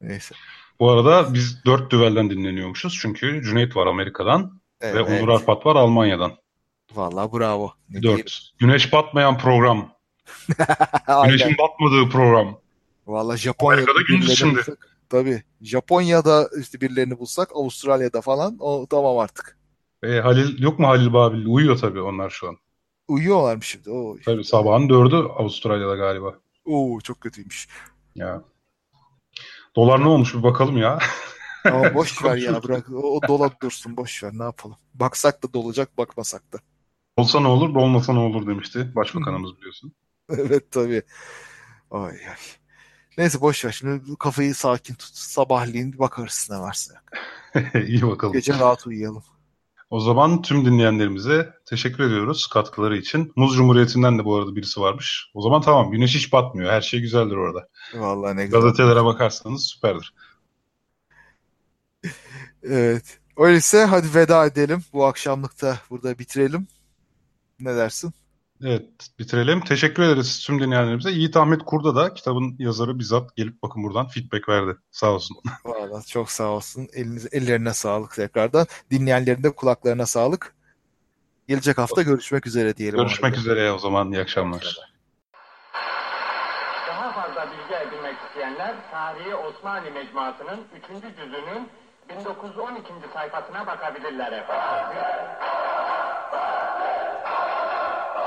Neyse. Bu arada biz dört düvelden dinleniyormuşuz. Çünkü Cüneyt var Amerika'dan Evet. ve Onur Arpat var Almanya'dan. Vallahi bravo. Ne? Dört. Güneş batmayan program. Güneşin batmadığı program. Vallahi Japonya'da Amerika'da gündüz şimdi. bulsak. Tabii. Japonya'da işte birilerini bulsak, Avustralya'da falan o tamam artık. E, Halil yok mu Halil Babil? Uyuyor tabii onlar şu an. Uyuyorlarmış şimdi. Oo, Tabii sabahın dördü Avustralya'da galiba. oo çok kötüymüş. Ya. Dolar ne olmuş bir bakalım ya. Ama boş ver ya bırak. O, o dola dursun boş ver ne yapalım. Baksak da dolacak bakmasak da. Olsa ne olur, olmasa ne olur demişti başbakanımız biliyorsun. Evet tabii. Ay ay. Neyse boş ver. Şimdi kafayı sakin tut. Sabahleyin bakarız ne varsa. İyi bakalım. Gece rahat uyuyalım. O zaman tüm dinleyenlerimize teşekkür ediyoruz katkıları için. Muz Cumhuriyeti'nden de bu arada birisi varmış. O zaman tamam güneş hiç batmıyor. Her şey güzeldir orada. Vallahi ne güzel. Gazetelere bakarsanız süperdir. Evet. Öyleyse hadi veda edelim. Bu akşamlıkta burada bitirelim. Ne dersin? Evet bitirelim. Teşekkür ederiz tüm dinleyenlerimize. Yiğit Ahmet Kurda da kitabın yazarı bizzat gelip bakın buradan feedback verdi. Sağ olsun. Vallahi çok sağ olsun. Eliniz, ellerine sağlık tekrardan. Dinleyenlerin de kulaklarına sağlık. Gelecek hafta görüşmek üzere diyelim. Görüşmek üzere o zaman. İyi akşamlar. Daha fazla bilgi edinmek isteyenler Tarihi Osmanlı Mecmuası'nın 3. cüzünün 1912. sayfasına bakabilirler efendim.